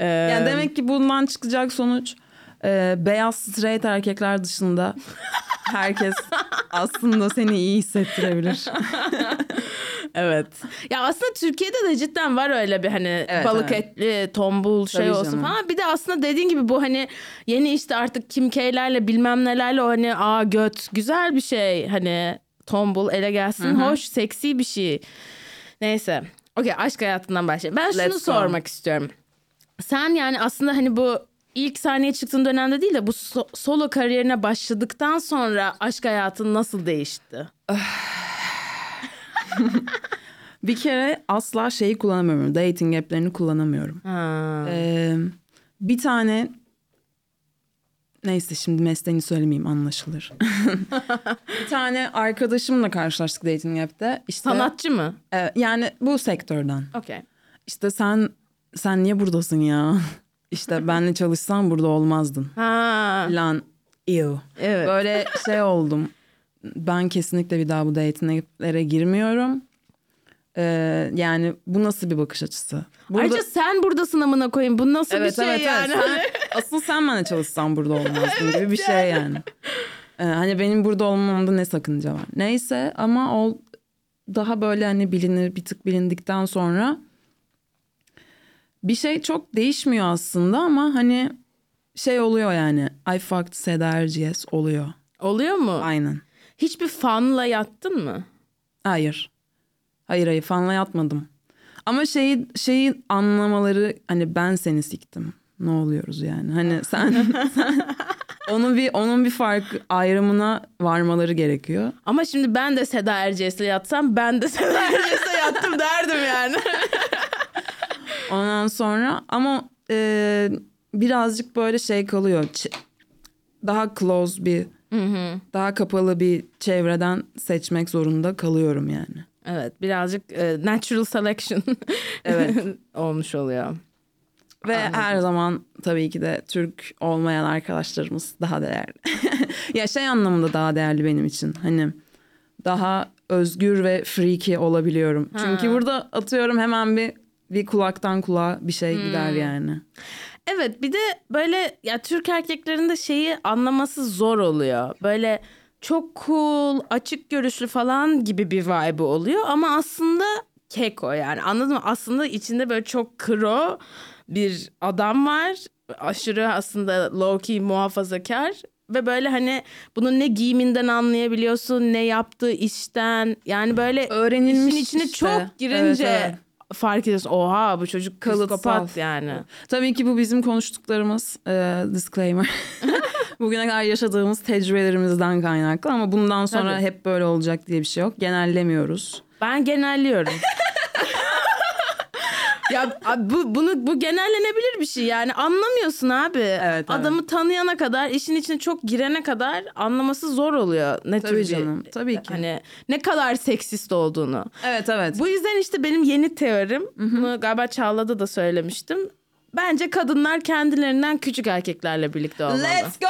E... Yani demek ki bundan çıkacak sonuç e, beyaz straight erkekler dışında herkes aslında seni iyi hissettirebilir. Evet. Ya aslında Türkiye'de de cidden var öyle bir hani evet, balık evet. etli, tombul şey Tabii olsun canım. falan. Bir de aslında dediğin gibi bu hani yeni işte artık Kim K'lerle bilmem nelerle o hani aa göt güzel bir şey. Hani tombul ele gelsin. Hı-hı. Hoş, seksi bir şey. Neyse. Okey aşk hayatından başlayalım. Ben şunu Let's sormak go. istiyorum. Sen yani aslında hani bu ilk sahneye çıktığın dönemde değil de bu so- solo kariyerine başladıktan sonra aşk hayatın nasıl değişti? bir kere asla şeyi kullanamıyorum. Dating app'lerini kullanamıyorum. Ee, bir tane neyse şimdi mesleğini söylemeyeyim anlaşılır. bir tane arkadaşımla karşılaştık dating app'te. İşte, Sanatçı mı? E, yani bu sektörden. Okey. İşte sen sen niye buradasın ya? İşte benle çalışsan burada olmazdın. Ha. Lan ew. Evet. Böyle şey oldum. Ben kesinlikle bir daha bu datinglere girmiyorum. Ee, yani bu nasıl bir bakış açısı? Burada... Ayrıca sen buradasın amına koyayım. Bu nasıl evet, bir şey evet, yani? Evet. Sen, asıl sen benimle çalışsan burada olmazdın gibi bir şey yani. Ee, hani benim burada olmamda ne sakınca var. Neyse ama o daha böyle hani bilinir bir tık bilindikten sonra bir şey çok değişmiyor aslında ama hani şey oluyor yani. I fucked Seda Erciyes oluyor. Oluyor mu? Aynen. Hiçbir fanla yattın mı? Hayır. Hayır hayır fanla yatmadım. Ama şeyi şeyi anlamaları hani ben seni siktim. Ne oluyoruz yani? Hani sen, sen onun bir onun bir fark ayrımına varmaları gerekiyor. Ama şimdi ben de Seda Erciyes'le yatsam ben de Seda Erciyes'le yattım derdim yani. Ondan sonra ama e, birazcık böyle şey kalıyor. Daha close bir hı hı. daha kapalı bir çevreden seçmek zorunda kalıyorum yani. Evet birazcık e, natural selection evet. olmuş oluyor. Ve Anladım. her zaman tabii ki de Türk olmayan arkadaşlarımız daha değerli. ya şey anlamında daha değerli benim için. Hani daha özgür ve freaky olabiliyorum. Ha. Çünkü burada atıyorum hemen bir bir kulaktan kulağa bir şey hmm. gider yani. Evet bir de böyle ya Türk erkeklerinde şeyi anlaması zor oluyor. Böyle çok cool, açık görüşlü falan gibi bir vibe oluyor ama aslında keko yani anladın mı? Aslında içinde böyle çok kro bir adam var. Aşırı aslında low key muhafazakar ve böyle hani bunun ne giyiminden anlayabiliyorsun, ne yaptığı işten. Yani böyle öğrenilmiş işin içine işte. çok girince evet, evet fark ediyorsun. Oha bu çocuk psikopat yani. Tabii ki bu bizim konuştuklarımız e, disclaimer. Bugüne kadar yaşadığımız tecrübelerimizden kaynaklı ama bundan sonra Tabii. hep böyle olacak diye bir şey yok. Genellemiyoruz. Ben genelliyorum. ya bu bunu bu genellenebilir bir şey yani anlamıyorsun abi. Evet, Adamı evet. tanıyana kadar, işin içine çok girene kadar anlaması zor oluyor. Ne Tabii tür canım. Bir, Tabii ki. Hani ne kadar seksist olduğunu. Evet evet. Bu yüzden işte benim yeni teorim. Hı-hı. Bunu galiba Çağla'da da söylemiştim. Bence kadınlar kendilerinden küçük erkeklerle birlikte olmalı. Let's go!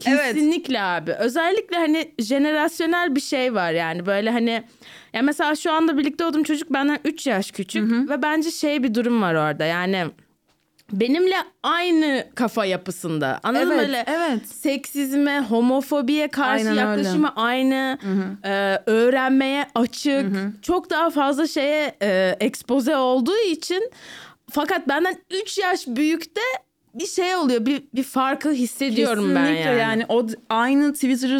Kesinlikle evet. abi. Özellikle hani jenerasyonel bir şey var yani böyle hani ya mesela şu anda birlikte olduğum çocuk benden 3 yaş küçük hı hı. ve bence şey bir durum var orada. Yani benimle aynı kafa yapısında. Anladın evet, mı öyle? Evet. Seksizme, homofobiye karşı Aynen yaklaşımı öyle. aynı. Hı hı. E, öğrenmeye açık. Hı hı. Çok daha fazla şeye e, ekspoze olduğu için fakat benden 3 yaş büyükte bir şey oluyor. Bir, bir farkı hissediyorum Kesinlikle ben yani. yani o aynı Twitter'ı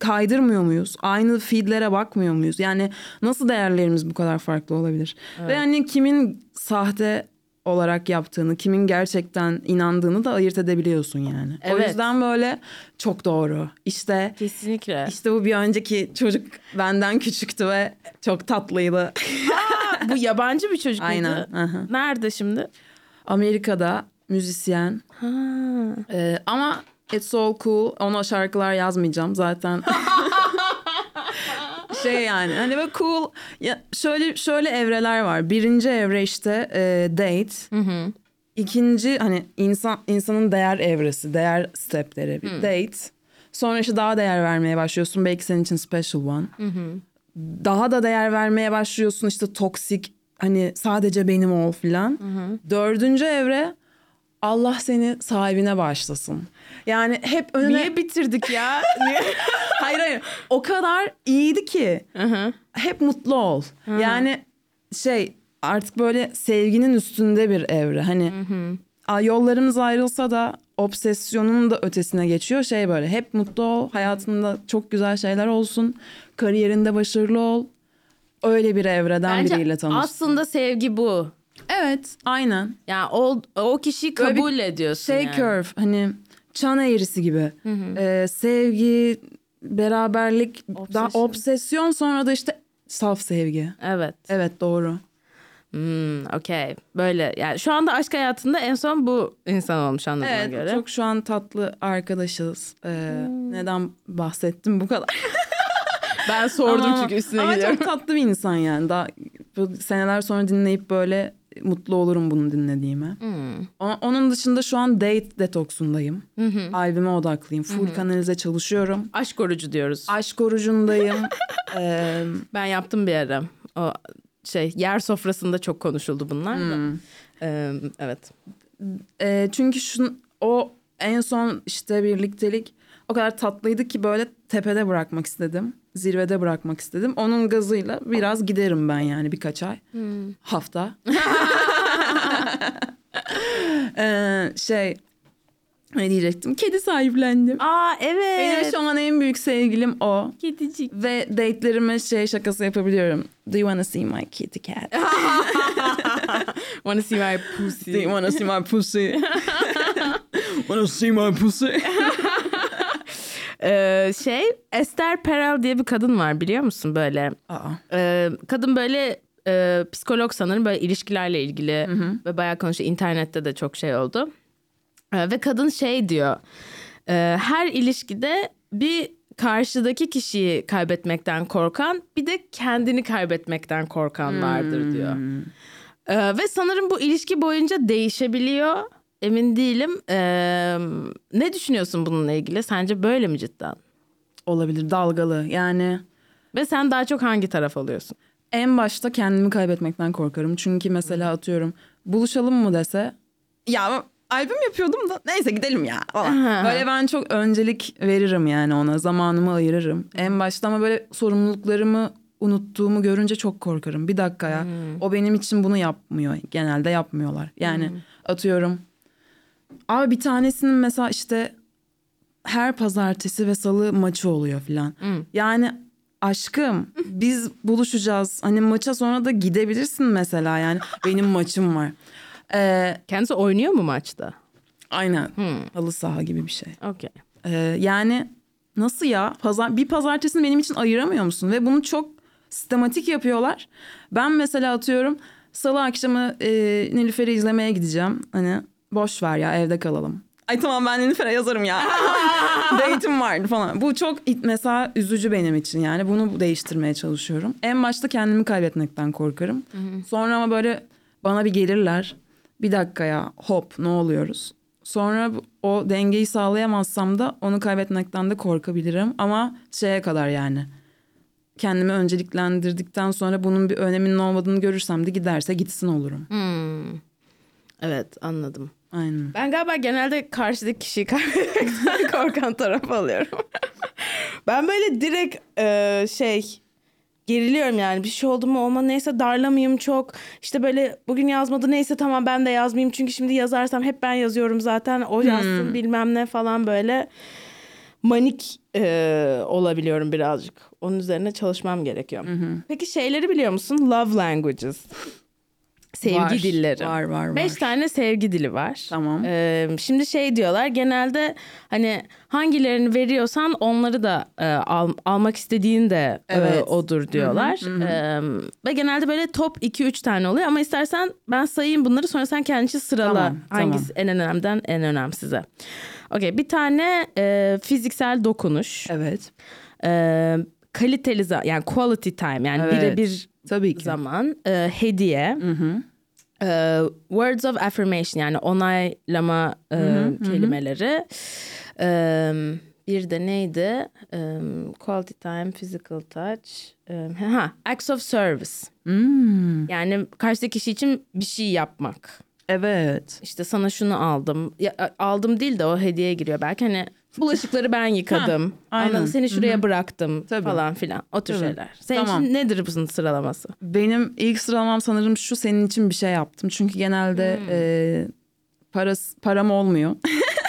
kaydırmıyor muyuz? Aynı feedlere bakmıyor muyuz? Yani nasıl değerlerimiz bu kadar farklı olabilir? Evet. Ve hani kimin sahte olarak yaptığını, kimin gerçekten inandığını da ayırt edebiliyorsun yani. Evet. O yüzden böyle çok doğru. İşte kesinlikle. İşte bu bir önceki çocuk benden küçüktü ve çok tatlıydı. Aa, bu yabancı bir çocuk Aynen. Aha. Nerede şimdi? Amerika'da müzisyen. Ha. Ee, ama It's All Cool ona şarkılar yazmayacağım zaten. şey yani hani böyle cool ya şöyle şöyle evreler var. Birinci evre işte e, date. Hı hı. İkinci hani insan insanın değer evresi, değer stepleri bir hı. date. Sonra işte daha değer vermeye başlıyorsun. Belki senin için special one. Hı hı. Daha da değer vermeye başlıyorsun işte toksik hani sadece benim ol filan. Dördüncü evre Allah seni sahibine başlasın. Yani hep önüne... Niye bitirdik ya? hayır hayır. O kadar iyiydi ki. hep mutlu ol. Yani şey artık böyle sevginin üstünde bir evre. Hani yollarımız ayrılsa da obsesyonun da ötesine geçiyor. Şey böyle hep mutlu ol. Hayatında çok güzel şeyler olsun. Kariyerinde başarılı ol. Öyle bir evreden Bence biriyle tanış. aslında sevgi bu. Evet aynen. Yani o, o kişiyi Böyle bir kabul ediyorsun Şey yani. curve hani çan eğrisi gibi. Ee, sevgi, beraberlik, daha Obsession. obsesyon sonra da işte saf sevgi. Evet. Evet doğru. Hmm, okey. Böyle yani şu anda aşk hayatında en son bu insan olmuş anladığıma Evet göre. çok şu an tatlı arkadaşız. Ee, Neden bahsettim bu kadar? Ben sordum Ama- çünkü üstüne Ama gidiyorum. çok tatlı bir insan yani. Daha seneler sonra dinleyip böyle mutlu olurum bunu dinlediğime. Hmm. O- Onun dışında şu an date detoksundayım. Albüme odaklıyım. Full kanalize çalışıyorum. Aşk korucu diyoruz. Aşk orucundayım. Ee, Ben yaptım bir ara. O şey yer sofrasında çok konuşuldu bunlar da. Hmm. Ee, evet. e, çünkü şun, o en son işte birliktelik o kadar tatlıydı ki böyle tepede bırakmak istedim. Zirvede bırakmak istedim. Onun gazıyla biraz giderim ben yani birkaç ay. Hafta. Ee, şey ne diyecektim? Kedi sahiplendim. Aa evet. Benim şu an en büyük sevgilim o. Kedicik. Ve date'lerime şey şakası yapabiliyorum. Do you wanna see my kitty cat? Wanna see my pussy. Do you wanna see my pussy? wanna see my pussy? Ee, şey Esther Perel diye bir kadın var biliyor musun böyle? Aa. Ee, kadın böyle e, psikolog sanırım böyle ilişkilerle ilgili ve bayağı konuşuyor. İnternette de çok şey oldu. Ee, ve kadın şey diyor. e, her ilişkide bir karşıdaki kişiyi kaybetmekten korkan bir de kendini kaybetmekten korkan vardır diyor. Ee, ve sanırım bu ilişki boyunca değişebiliyor. Emin değilim. Ee, ne düşünüyorsun bununla ilgili? Sence böyle mi cidden? Olabilir dalgalı yani Ve sen daha çok hangi taraf oluyorsun? en başta kendimi kaybetmekten korkarım. Çünkü mesela atıyorum buluşalım mı dese ya albüm yapıyordum da neyse gidelim ya falan. Böyle ben çok öncelik veririm yani ona zamanımı ayırırım. En başta ama böyle sorumluluklarımı unuttuğumu görünce çok korkarım. Bir dakika ya o benim için bunu yapmıyor. Genelde yapmıyorlar. Yani atıyorum abi bir tanesinin mesela işte her pazartesi ve salı maçı oluyor filan. Yani aşkım biz buluşacağız. Hani maça sonra da gidebilirsin mesela yani. Benim maçım var. Ee, Kendisi oynuyor mu maçta? aynen. Halı saha gibi bir şey. Okey. Ee, yani nasıl ya? Pazar, bir pazartesini benim için ayıramıyor musun? Ve bunu çok sistematik yapıyorlar. Ben mesela atıyorum salı akşamı e, Nilüfer'i izlemeye gideceğim. Hani boş ver ya evde kalalım. Ay tamam ben Nilüfer'e yazarım ya. Date'im vardı falan. Bu çok mesela üzücü benim için yani. Bunu değiştirmeye çalışıyorum. En başta kendimi kaybetmekten korkarım. Sonra ama böyle bana bir gelirler. Bir dakika ya hop ne oluyoruz? Sonra o dengeyi sağlayamazsam da onu kaybetmekten de korkabilirim. Ama şeye kadar yani. Kendimi önceliklendirdikten sonra bunun bir öneminin olmadığını görürsem de giderse gitsin olurum. Hmm. Evet anladım. Aynen. Ben galiba genelde karşıdaki kişiyi kaybetmekten korkan taraf alıyorum. ben böyle direkt e, şey geriliyorum yani bir şey oldu mu olma neyse darlamayayım çok. İşte böyle bugün yazmadı neyse tamam ben de yazmayayım çünkü şimdi yazarsam hep ben yazıyorum zaten o yazsın bilmem ne falan böyle manik e, olabiliyorum birazcık. Onun üzerine çalışmam gerekiyor. Peki şeyleri biliyor musun? Love languages. Sevgi Var, dilleri. var, var, var. Beş tane sevgi dili var. Tamam. Ee, şimdi şey diyorlar genelde hani hangilerini veriyorsan onları da e, al- almak istediğin de e, Evet. odur diyorlar. Ee, ve genelde böyle top 2-3 tane oluyor ama istersen ben sayayım bunları sonra sen kendisi sırala Tamam, hangisi en önemliden en önemsize. Okey bir tane e, fiziksel dokunuş. Evet. E, kaliteli yani quality time yani Evet. birebir Tabii ki. zaman e, hediye e, words of affirmation yani onaylama e, kelimeleri E, bir de neydi E, quality time physical touch e, ha acts of service Hmm. yani karşıdaki kişi için bir şey yapmak Evet. İşte sana şunu aldım. Ya, aldım değil de o hediye giriyor. Belki hani bulaşıkları ben yıkadım. ha, aynen. Seni şuraya Hı-hı. bıraktım Tabii. falan filan. O tür Tabii. şeyler. Senin tamam. için nedir bunun sıralaması? Benim ilk sıralamam sanırım şu senin için bir şey yaptım. Çünkü genelde hmm. e, paras, param olmuyor.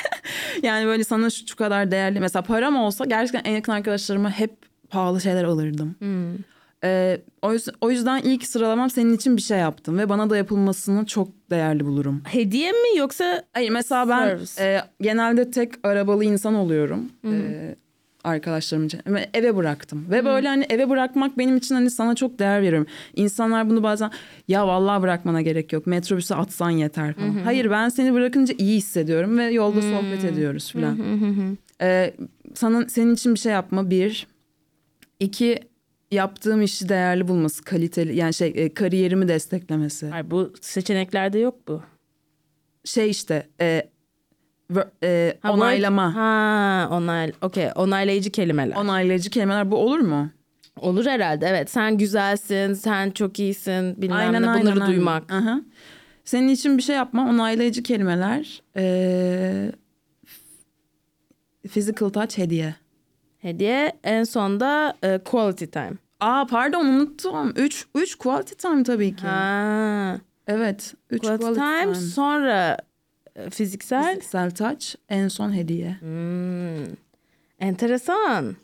yani böyle sana şu, şu kadar değerli. Mesela param olsa gerçekten en yakın arkadaşlarıma hep pahalı şeyler alırdım. Hmm. Ee, o, yüzden, o yüzden ilk sıralamam senin için bir şey yaptım ve bana da yapılmasını çok değerli bulurum. Hediye mi yoksa Hayır mesela ben e, genelde tek arabalı insan oluyorum. E, arkadaşlarım için. Eve bıraktım. Ve Hı. böyle hani eve bırakmak benim için hani sana çok değer veriyorum. İnsanlar bunu bazen ya vallahi bırakmana gerek yok. Metrobüse atsan yeter falan. Hı. Hayır ben seni bırakınca iyi hissediyorum ve yolda hı. sohbet ediyoruz falan. Hı. Ee, sana, senin için bir şey yapma bir. İki yaptığım işi değerli bulması, kaliteli yani şey e, kariyerimi desteklemesi. Hayır, bu seçeneklerde yok bu. Şey işte e, e, ha, onaylama. Ha, onay. Okey, onaylayıcı kelimeler. Onaylayıcı kelimeler bu olur mu? Olur herhalde evet. Sen güzelsin, sen çok iyisin bilmem aynen, ne bunları aynen, duymak. Aynen. Aha. Senin için bir şey yapma onaylayıcı kelimeler. Ee, physical touch hediye. Hediye en sonda e, quality time. Aa pardon unuttum. Üç, üç quality time tabii ki. Ha. Evet. Üç quality, quality time, time sonra e, fiziksel. Fiziksel touch en son hediye. Hmm. Enteresan.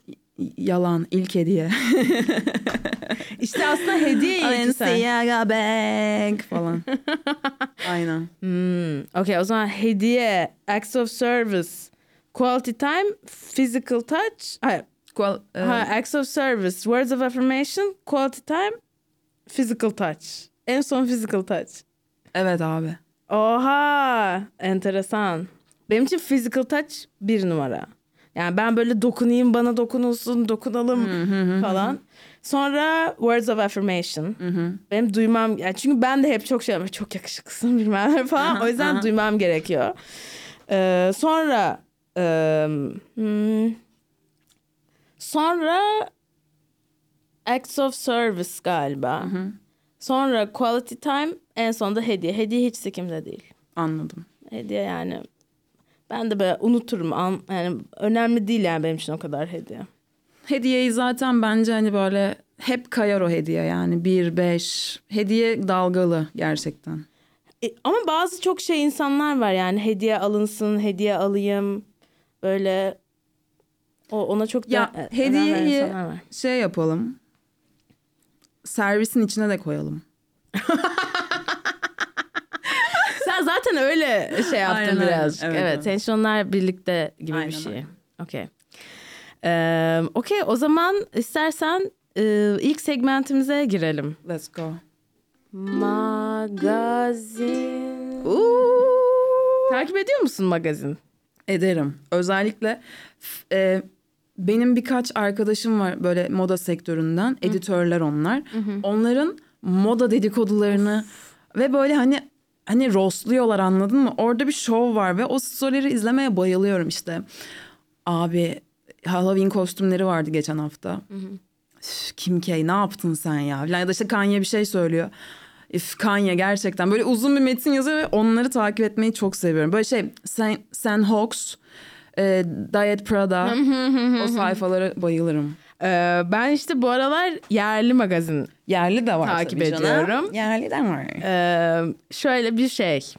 Yalan ilk hediye. İşte aslında hediye ilk sen. bag falan. Aynen. Hmm. Okey o zaman hediye, acts of service, quality time, physical touch. Hayır. Qual, uh, ha, acts of service, words of affirmation, quality time, physical touch. En son physical touch. Evet abi. Oha enteresan. Benim için physical touch bir numara. Yani ben böyle dokunayım bana dokunulsun dokunalım falan. Sonra words of affirmation. Benim duymam yani çünkü ben de hep çok şey çok yakışıklısın bilmem falan. o yüzden duymam gerekiyor. Ee, sonra e, hmm, sonra acts of service galiba. Sonra quality time en sonunda hediye. Hediye hiç sikimde değil. Anladım. Hediye yani ben de böyle unuturum. An, yani önemli değil yani benim için o kadar hediye. Hediyeyi zaten bence hani böyle hep kayar o hediye yani. Bir, beş. Hediye dalgalı gerçekten. E, ama bazı çok şey insanlar var yani hediye alınsın, hediye alayım. Böyle o ona çok ya, da, hediyeyi şey yapalım. Servisin içine de koyalım. Sen zaten öyle şey yaptın aynen, birazcık. Evet, evet. Tensionlar birlikte gibi aynen. bir şey. Okey. Ee, Okey o zaman istersen e, ilk segmentimize girelim. Let's go. Magazin. Takip ediyor musun magazin? Ederim. Özellikle e, benim birkaç arkadaşım var böyle moda sektöründen. Hı. Editörler onlar. Hı hı. Onların moda dedikodularını of. ve böyle hani hani rostluyorlar anladın mı? Orada bir show var ve o storyleri izlemeye bayılıyorum işte. Abi Halloween kostümleri vardı geçen hafta. Hı hı. Kim K ne yaptın sen ya? Ya da işte Kanye bir şey söylüyor. If Kanye gerçekten böyle uzun bir metin yazıyor ve onları takip etmeyi çok seviyorum. Böyle şey Sen, Sen Hawks, e, Diet Prada o sayfalara bayılırım. Ee, ben işte bu aralar yerli magazin yerli de var takip ediyorum. Yerli de var. Ee, şöyle bir şey.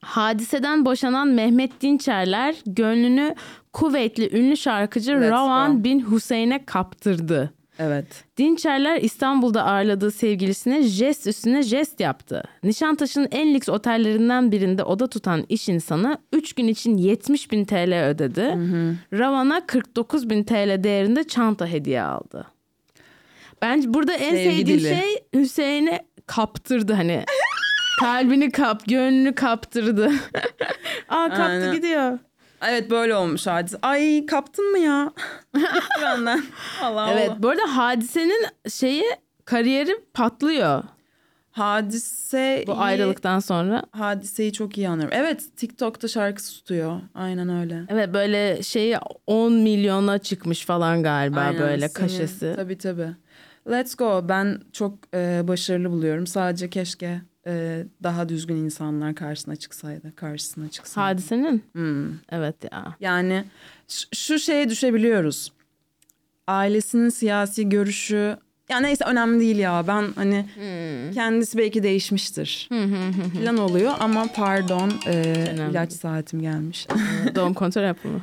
Hadiseden boşanan Mehmet Dinçerler gönlünü kuvvetli ünlü şarkıcı Let's Ravan go. bin Hüseyin'e kaptırdı. Evet. Dinçerler İstanbul'da ağırladığı sevgilisine jest üstüne jest yaptı. Nişantaşı'nın en lüks otellerinden birinde oda tutan iş insanı 3 gün için 70 bin TL ödedi. Hı hı. Ravan'a 49 bin TL değerinde çanta hediye aldı. Bence burada en sevdiğim şey Hüseyin'e kaptırdı hani. Kalbini kap, gönlünü kaptırdı. Aa kaptı Aynen. gidiyor. Evet böyle olmuş hadise. Ay kaptın mı ya? Benden. Allah evet Allah. bu arada hadisenin şeyi kariyeri patlıyor. Hadise bu ayrılıktan sonra. Hadiseyi çok iyi anlıyorum. Evet TikTok'ta şarkısı tutuyor. Aynen öyle. Evet böyle şeyi 10 milyona çıkmış falan galiba Aynen, böyle senin, kaşesi. Tabii tabii. Let's go. Ben çok e, başarılı buluyorum. Sadece keşke e, daha düzgün insanlar karşısına çıksaydı, karşısına çıksaydı. Hadisenin? Hmm. Evet ya. Yani şu şeye düşebiliyoruz. Ailesinin siyasi görüşü ya neyse önemli değil ya. Ben hani hmm. kendisi belki değişmiştir. falan oluyor ama pardon e, ilaç saatim gelmiş. Doğum kontrol yapımı.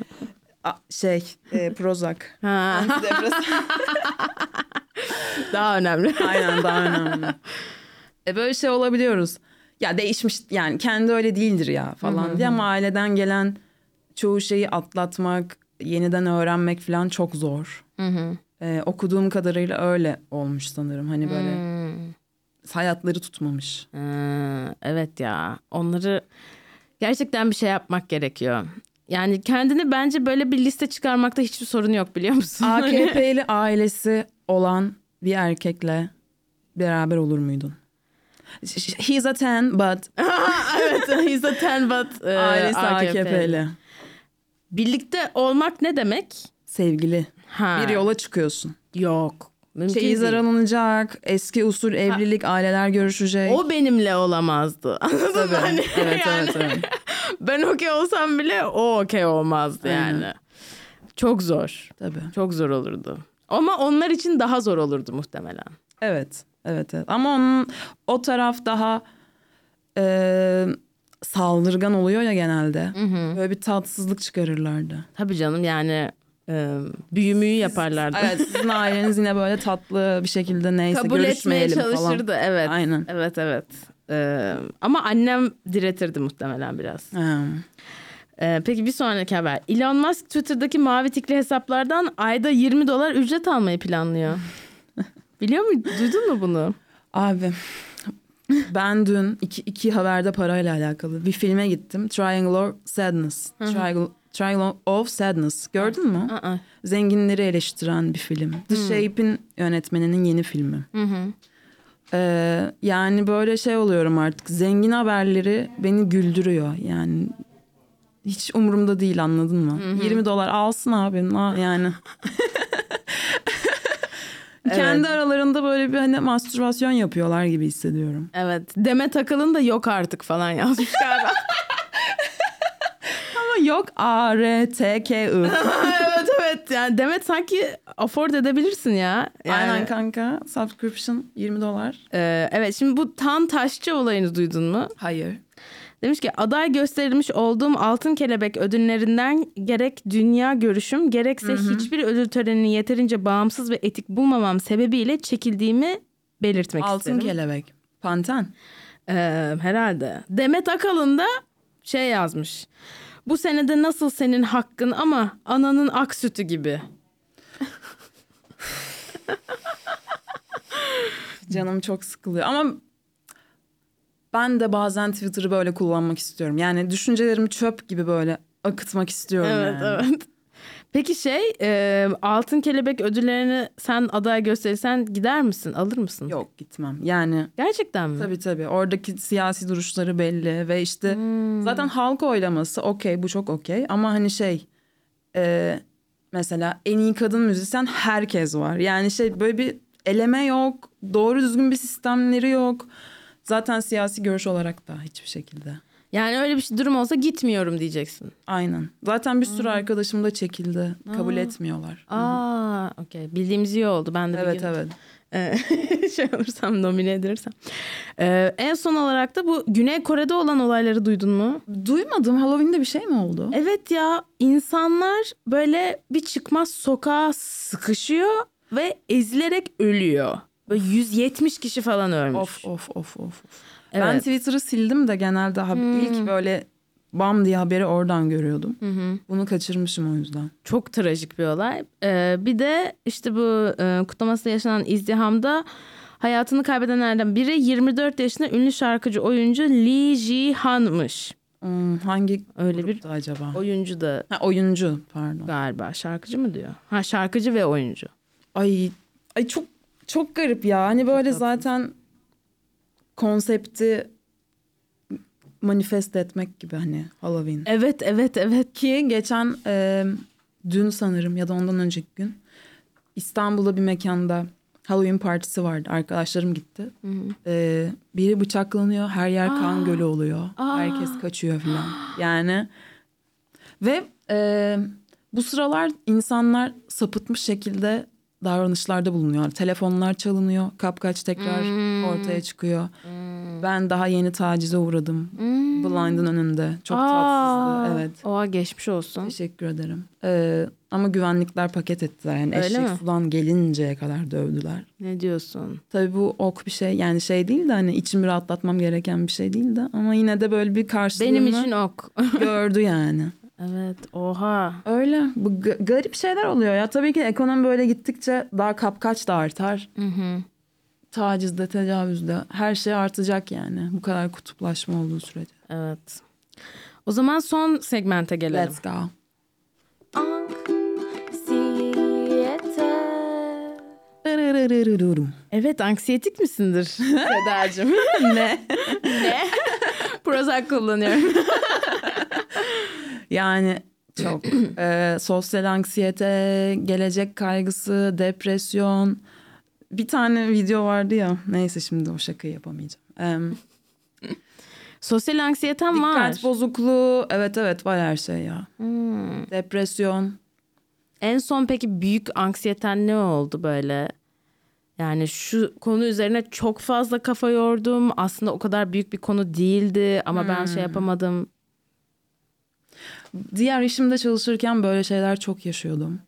şey e, Prozac. daha önemli. Aynen daha önemli. E böyle şey olabiliyoruz. Ya değişmiş yani kendi öyle değildir ya falan diye ama aileden gelen çoğu şeyi atlatmak, yeniden öğrenmek falan çok zor. Ee, okuduğum kadarıyla öyle olmuş sanırım. Hani böyle hmm. hayatları tutmamış. Hmm, evet ya onları gerçekten bir şey yapmak gerekiyor. Yani kendini bence böyle bir liste çıkarmakta hiçbir sorun yok biliyor musun? AKP'li ailesi olan bir erkekle beraber olur muydun? He's a ten but... evet he's a ten but e, Ailesi AKP'li. AKP'li. Birlikte olmak ne demek? Sevgili. Ha. Bir yola çıkıyorsun. Yok. Mümkün Çeyiz değil. aranılacak, eski usul evlilik, ha. aileler görüşecek. O benimle olamazdı. Anladın Tabii. mı? Hani evet, yani, evet, evet. ben okey olsam bile o okey olmazdı Aynen. yani. Çok zor. Tabii. Çok zor olurdu. Ama onlar için daha zor olurdu muhtemelen. Evet. Evet, evet. Ama onun o taraf daha e, saldırgan oluyor ya genelde. Hı hı. Böyle bir tatsızlık çıkarırlardı. Tabii canım yani e, büyümüyü yaparlardı. Evet sizin aileniz yine böyle tatlı bir şekilde neyse Kabul etmeye çalışırdı falan. evet. Aynen. Evet evet. Ee, ama annem diretirdi muhtemelen biraz. Hmm. Ee, peki bir sonraki haber. Elon Musk Twitter'daki mavi tikli hesaplardan ayda 20 dolar ücret almayı planlıyor. Biliyor musun? Duydun mu bunu? Abi ben dün iki, iki haberde parayla alakalı bir filme gittim. Triangle of Sadness. Triangle, Triangle of Sadness. Gördün mü? Zenginleri eleştiren bir film. The hmm. Shape'in yönetmeninin yeni filmi. Ee, yani böyle şey oluyorum artık. Zengin haberleri beni güldürüyor. Yani hiç umurumda değil anladın mı? Hı 20 dolar alsın abi. Yani Evet. Kendi aralarında böyle bir hani mastürbasyon yapıyorlar gibi hissediyorum. Evet. Demet Akalın da yok artık falan yazmış galiba. Ama yok A, R, T, K, I. evet evet. Yani Demet sanki afford edebilirsin ya. Yani... Aynen kanka. Subscription 20 dolar. Ee, evet şimdi bu Tan Taşçı olayını duydun mu? Hayır. Demiş ki aday gösterilmiş olduğum Altın Kelebek ödüllerinden gerek dünya görüşüm gerekse hı hı. hiçbir ödül törenini yeterince bağımsız ve etik bulmamam sebebiyle çekildiğimi belirtmek Altın isterim. Altın Kelebek. Panten. Ee, herhalde. Demet Akalın da şey yazmış. Bu senede nasıl senin hakkın ama ananın ak sütü gibi. Canım çok sıkılıyor ama ben de bazen Twitter'ı böyle kullanmak istiyorum. Yani düşüncelerimi çöp gibi böyle akıtmak istiyorum evet, yani. Evet Peki şey e, Altın Kelebek ödüllerini sen aday gösterirsen gider misin? Alır mısın? Yok gitmem. Yani Gerçekten mi? Tabii tabii. Oradaki siyasi duruşları belli ve işte hmm. zaten halk oylaması okey bu çok okey ama hani şey e, mesela en iyi kadın müzisyen herkes var. Yani şey böyle bir eleme yok. Doğru düzgün bir sistemleri yok. Zaten siyasi görüş olarak da hiçbir şekilde. Yani öyle bir şey durum olsa gitmiyorum diyeceksin. Aynen. Zaten bir sürü hmm. arkadaşım da çekildi. Kabul Aa. etmiyorlar. Aa, okey. Bildiğimiz iyi oldu. Ben de Evet, evet. E, şey olursam nomine edilirsem. Ee, en son olarak da bu Güney Kore'de olan olayları duydun mu? Duymadım. Halloween'de bir şey mi oldu? Evet ya. insanlar böyle bir çıkmaz sokağa sıkışıyor ve ezilerek ölüyor. Böyle 170 kişi falan ölmüş. Of of of of. Evet. Ben Twitter'ı sildim de genelde hmm. ilk böyle bam diye haberi oradan görüyordum. Hı hı. Bunu kaçırmışım o yüzden. Çok trajik bir olay. Ee, bir de işte bu e, kutlamasında yaşanan izdihamda hayatını kaybedenlerden biri 24 yaşında ünlü şarkıcı oyuncu Lee Ji-han'mış. Hmm, hangi öyle bir acaba? Oyuncu da. Ha, oyuncu pardon. Galiba şarkıcı mı diyor? Ha şarkıcı ve oyuncu. Ay ay çok çok garip ya. Hani böyle çok zaten konsepti manifest etmek gibi hani Halloween. Evet evet evet. Ki geçen e, dün sanırım ya da ondan önceki gün İstanbul'da bir mekanda Halloween partisi vardı. Arkadaşlarım gitti. Ee, biri bıçaklanıyor. Her yer kan Aa. gölü oluyor. Aa. Herkes kaçıyor falan. Yani ve e, bu sıralar insanlar sapıtmış şekilde davranışlarda bulunuyor. Telefonlar çalınıyor. Kapkaç tekrar hmm. ortaya çıkıyor. Hmm. Ben daha yeni tacize uğradım. Hmm. Blind'ın önünde. Çok Aa, tatsızdı. Evet. Oha geçmiş olsun. Teşekkür ederim. Ee, ama güvenlikler paket ettiler. Yani Öyle eşek mi? sudan gelinceye kadar dövdüler. Ne diyorsun? Tabii bu ok bir şey yani şey değil de hani içimi rahatlatmam gereken bir şey değil de ama yine de böyle bir karşılığını Benim için ok. gördü yani. Evet oha. Öyle bu garip şeyler oluyor ya. Tabii ki ekonomi böyle gittikçe daha kapkaç da artar. Hı hı. Tacizde, tecavüzde her şey artacak yani. Bu kadar kutuplaşma olduğu sürece. Evet. O zaman son segmente gelelim. Let's go. Evet anksiyetik misindir Sedacığım? ne? ne? Prozac kullanıyorum. Yani çok. ee, sosyal anksiyete, gelecek kaygısı, depresyon. Bir tane video vardı ya. Neyse şimdi o şakayı yapamayacağım. Ee, sosyal anksiyetem var. Dikkat bozukluğu. Evet evet var her şey ya. Hmm. Depresyon. En son peki büyük anksiyeten ne oldu böyle? Yani şu konu üzerine çok fazla kafa yordum. Aslında o kadar büyük bir konu değildi ama hmm. ben şey hmm. yapamadım. Diğer işimde çalışırken böyle şeyler çok yaşıyordum.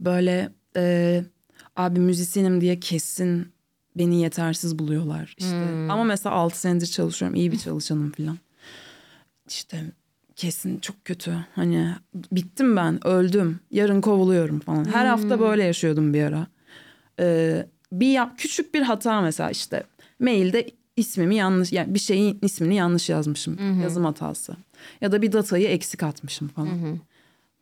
Böyle e, abi müzisyenim diye kesin beni yetersiz buluyorlar. İşte hmm. ama mesela 6 senedir çalışıyorum. iyi bir çalışanım falan. İşte kesin çok kötü. Hani bittim ben, öldüm. Yarın kovuluyorum falan. Her hmm. hafta böyle yaşıyordum bir ara. Ee, bir ya, küçük bir hata mesela işte mailde ismimi yanlış yani bir şeyin ismini yanlış yazmışım. Hı Yazım hatası. Ya da bir datayı eksik atmışım falan. Hı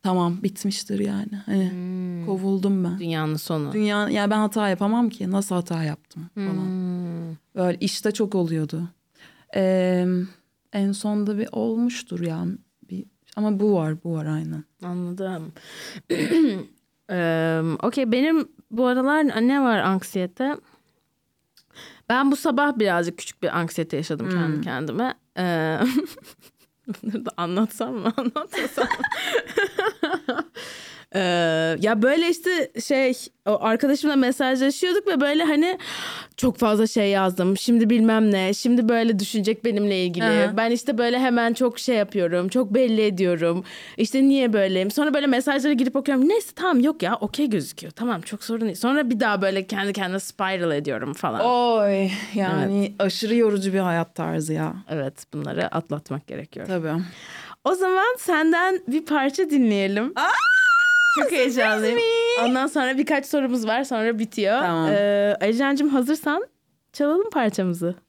Tamam bitmiştir yani. Hani hmm. kovuldum ben. Dünyanın sonu. Dünya ya yani ben hata yapamam ki. Nasıl hata yaptım falan. Hmm. Böyle işte çok oluyordu. Ee, en sonda bir olmuştur ya. Bir ama bu var, bu var aynen. Anladım. ee, Okey benim bu aralar ne var anksiyete? Ben bu sabah birazcık küçük bir anksiyete yaşadım hmm. kendi kendime. Ee, bunları da anlatsam mı anlatmasam mı? Ee, ya böyle işte şey arkadaşımla mesajlaşıyorduk ve böyle hani çok fazla şey yazdım. Şimdi bilmem ne. Şimdi böyle düşünecek benimle ilgili. Aha. Ben işte böyle hemen çok şey yapıyorum. Çok belli ediyorum. İşte niye böyleyim? Sonra böyle mesajlara girip okuyorum. Neyse tamam yok ya okey gözüküyor. Tamam çok sorun değil. Sonra bir daha böyle kendi kendime spiral ediyorum falan. Oy yani evet. aşırı yorucu bir hayat tarzı ya. Evet bunları atlatmak gerekiyor. Tabii. O zaman senden bir parça dinleyelim. Aa! Çok heyecanlıyım. Ondan sonra birkaç sorumuz var sonra bitiyor. Tamam. Ee, Aycan'cığım hazırsan çalalım parçamızı.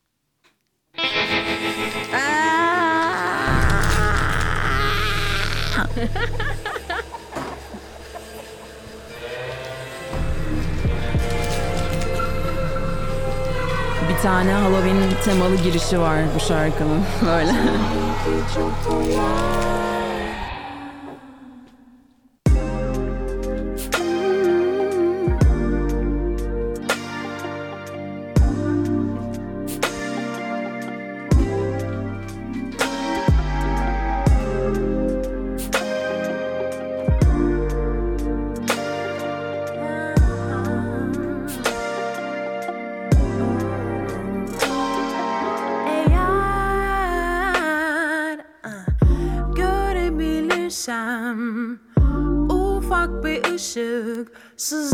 Bir tane Halloween temalı girişi var bu şarkının. Böyle. 是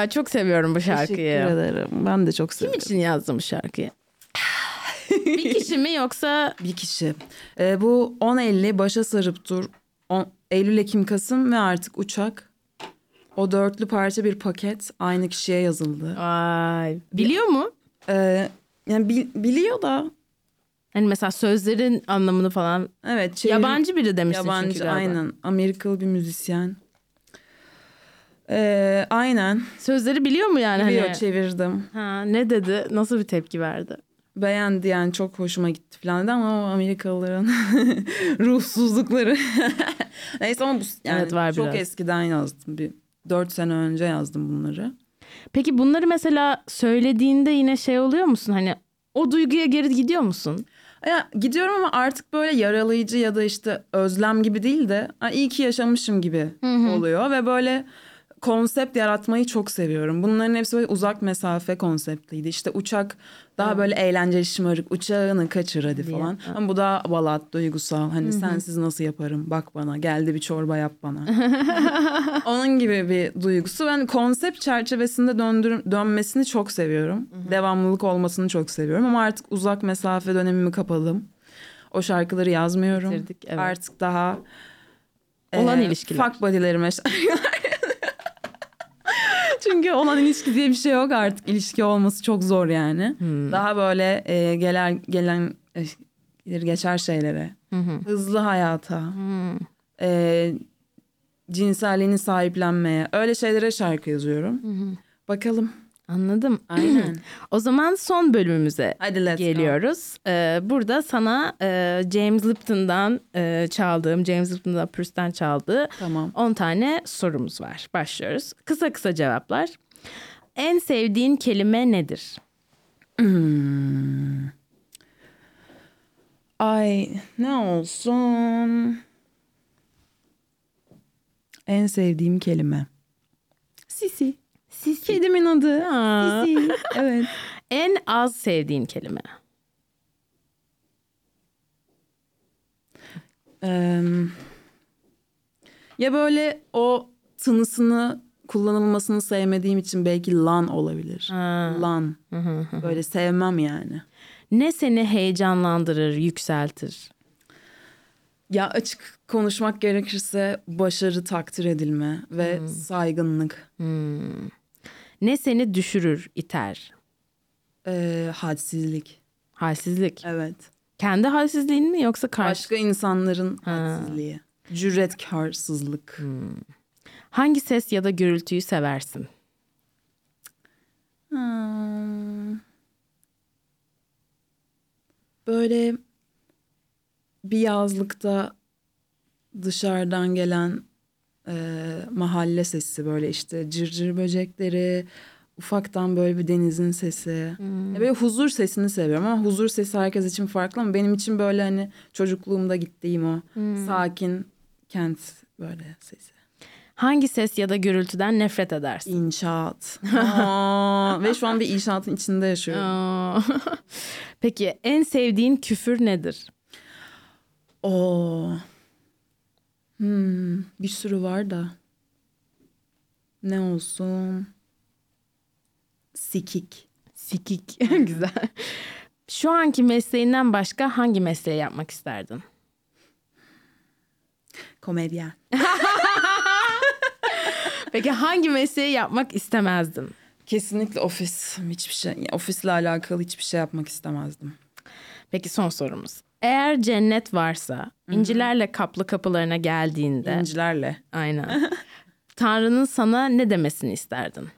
ya. Çok seviyorum bu şarkıyı. Teşekkür ederim. Ben de çok Kim seviyorum. için yazdın bu şarkıyı? bir kişi mi yoksa Bir kişi. Ee, bu 10.50 başa sarıp dur. On- Eylül, Ekim, Kasım ve artık uçak. O dörtlü parça bir paket aynı kişiye yazıldı. Ay, biliyor mu? Ee, yani bil- biliyor da Hani mesela sözlerin anlamını falan evet çevir- yabancı biri demiştin çünkü yabancı galiba. aynen Amerikalı bir müzisyen. Ee, aynen Sözleri biliyor mu yani? biliyor hani? çevirdim. Ha, ne dedi? Nasıl bir tepki verdi? Beğendi yani çok hoşuma gitti falan dedi ama o Amerikalıların ruhsuzlukları. Neyse ama bu yani Evet, var çok biraz. eskiden yazdım. Bir dört sene önce yazdım bunları. Peki bunları mesela söylediğinde yine şey oluyor musun? Hani o duyguya geri gidiyor musun? Ya, gidiyorum ama artık böyle yaralayıcı ya da işte özlem gibi değil de "Ha, iyi ki yaşamışım gibi oluyor ve böyle konsept yaratmayı çok seviyorum. Bunların hepsi böyle uzak mesafe konseptliydi. İşte uçak daha böyle eğlenceli şımarık uçağını kaçır hadi Diye. falan. Ama bu da balat duygusal. Hani sensiz nasıl yaparım bak bana geldi bir çorba yap bana. Onun gibi bir duygusu. Ben konsept çerçevesinde döndürüm, dönmesini çok seviyorum. Devamlılık olmasını çok seviyorum. Ama artık uzak mesafe dönemimi kapadım. O şarkıları yazmıyorum. Bitirdik, evet. Artık daha Olan e, ilişkiler. Fuck body'lerime Çünkü olan ilişki diye bir şey yok artık. İlişki olması çok zor yani. Hmm. Daha böyle e, gelen gelen e, gelir geçer şeylere. Hızlı hayata. Hmm. E, cinselliğini sahiplenmeye. Öyle şeylere şarkı yazıyorum. Bakalım. Anladım. Aynen. O zaman son bölümümüze Hadi let's go. geliyoruz. Ee, burada sana e, James Lipton'dan e, çaldığım, James Lipton'dan Purse'den çaldığı Tamam. 10 tane sorumuz var. Başlıyoruz. Kısa kısa cevaplar. En sevdiğin kelime nedir? Ay ne olsun? En sevdiğim kelime. Sisi. Sisi. Kedimin adı. Aa. Sisi. Evet. En az sevdiğin kelime. Ya böyle o tınısını kullanılmasını sevmediğim için belki lan olabilir. Ha. Lan. Böyle sevmem yani. Ne seni heyecanlandırır, yükseltir? Ya açık konuşmak gerekirse başarı takdir edilme ve saygınlık. Ne seni düşürür, iter? Eee, hadsizlik. Halsizlik. Evet. Kendi halsizliğin mi yoksa karşı? Başka insanların hadsizliği. Cüretkarsızlık. Hangi ses ya da gürültüyü seversin? Hmm. Böyle bir yazlıkta dışarıdan gelen e, mahalle sesi böyle işte cırcır böcekleri, ufaktan böyle bir denizin sesi. Ya Böyle huzur sesini seviyorum ama huzur sesi herkes için farklı ama benim için böyle hani çocukluğumda gittiğim o sakin kent böyle sesi. Hangi ses ya da gürültüden nefret edersin? İnşaat. Aa, ve şu an bir inşaatın içinde yaşıyorum. Peki en sevdiğin küfür nedir? Oo. Hmm, bir sürü var da. Ne olsun? Sikik. Sikik. Güzel. Şu anki mesleğinden başka hangi mesleği yapmak isterdin? Komedyen. Peki hangi mesleği yapmak istemezdin? Kesinlikle ofis. Hiçbir şey, ofisle alakalı hiçbir şey yapmak istemezdim. Peki son sorumuz. Eğer cennet varsa incilerle kaplı kapılarına geldiğinde İncilerle. aynen. Tanrı'nın sana ne demesini isterdin?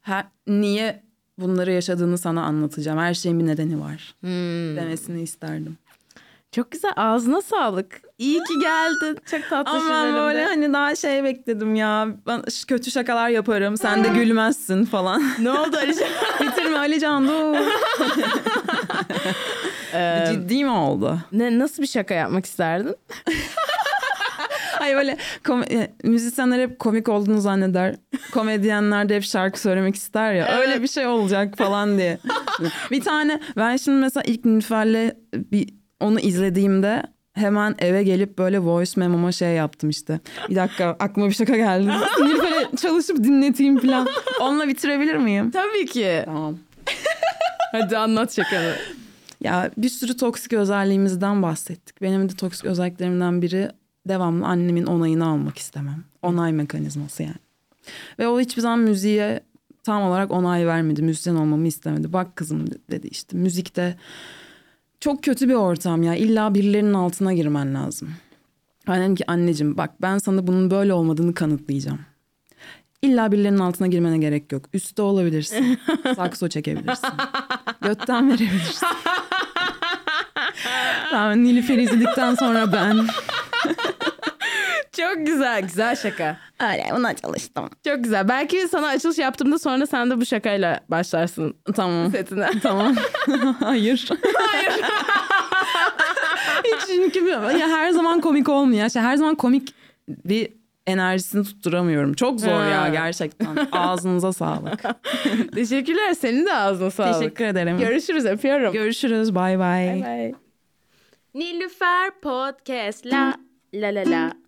ha, niye bunları yaşadığını sana anlatacağım. Her şeyin bir nedeni var. Hmm. Demesini isterdim. Çok güzel ağzına sağlık. İyi ki geldin. Çok tatlı Ama ben böyle hani daha şey bekledim ya. Ben kötü şakalar yaparım. Sen de gülmezsin falan. Ne oldu Alican? Bitirme Ali Can dur. Ciddi mi oldu? ne, nasıl bir şaka yapmak isterdin? Hayır böyle kom- e, müzisyenler hep komik olduğunu zanneder. Komedyenler de hep şarkı söylemek ister ya. Öyle bir şey olacak falan diye. bir tane ben şimdi mesela ilk Nilüfer'le bir onu izlediğimde hemen eve gelip böyle voice memo'ma şey yaptım işte. Bir dakika aklıma bir şaka geldi. Nilüfer'e çalışıp dinleteyim falan. Onunla bitirebilir miyim? Tabii ki. Tamam. Hadi anlat şakanı. Ya bir sürü toksik özelliğimizden bahsettik. Benim de toksik özelliklerimden biri devamlı annemin onayını almak istemem. Onay mekanizması yani. Ve o hiçbir zaman müziğe tam olarak onay vermedi. Müzisyen olmamı istemedi. Bak kızım dedi işte müzikte çok kötü bir ortam ya. İlla birilerinin altına girmen lazım. Ben dedim ki anneciğim bak ben sana bunun böyle olmadığını kanıtlayacağım. İlla birilerinin altına girmene gerek yok. Üstte olabilirsin. Sakso çekebilirsin. Götten verebilirsin. Tamam Nilüfer'i izledikten sonra ben. Çok güzel. Güzel şaka. Öyle buna çalıştım. Çok güzel. Belki sana açılış yaptığımda sonra sen de bu şakayla başlarsın Tamam. setine. tamam. Hayır. Hayır. Hiç çünkü ya her zaman komik olmuyor. İşte her zaman komik bir enerjisini tutturamıyorum. Çok zor ya gerçekten. Ağzınıza sağlık. Teşekkürler. Senin de ağzına sağlık. Teşekkür ederim. Görüşürüz. Öpüyorum. Görüşürüz. Bay bay. Bye. Nilüfer Podcast la la la la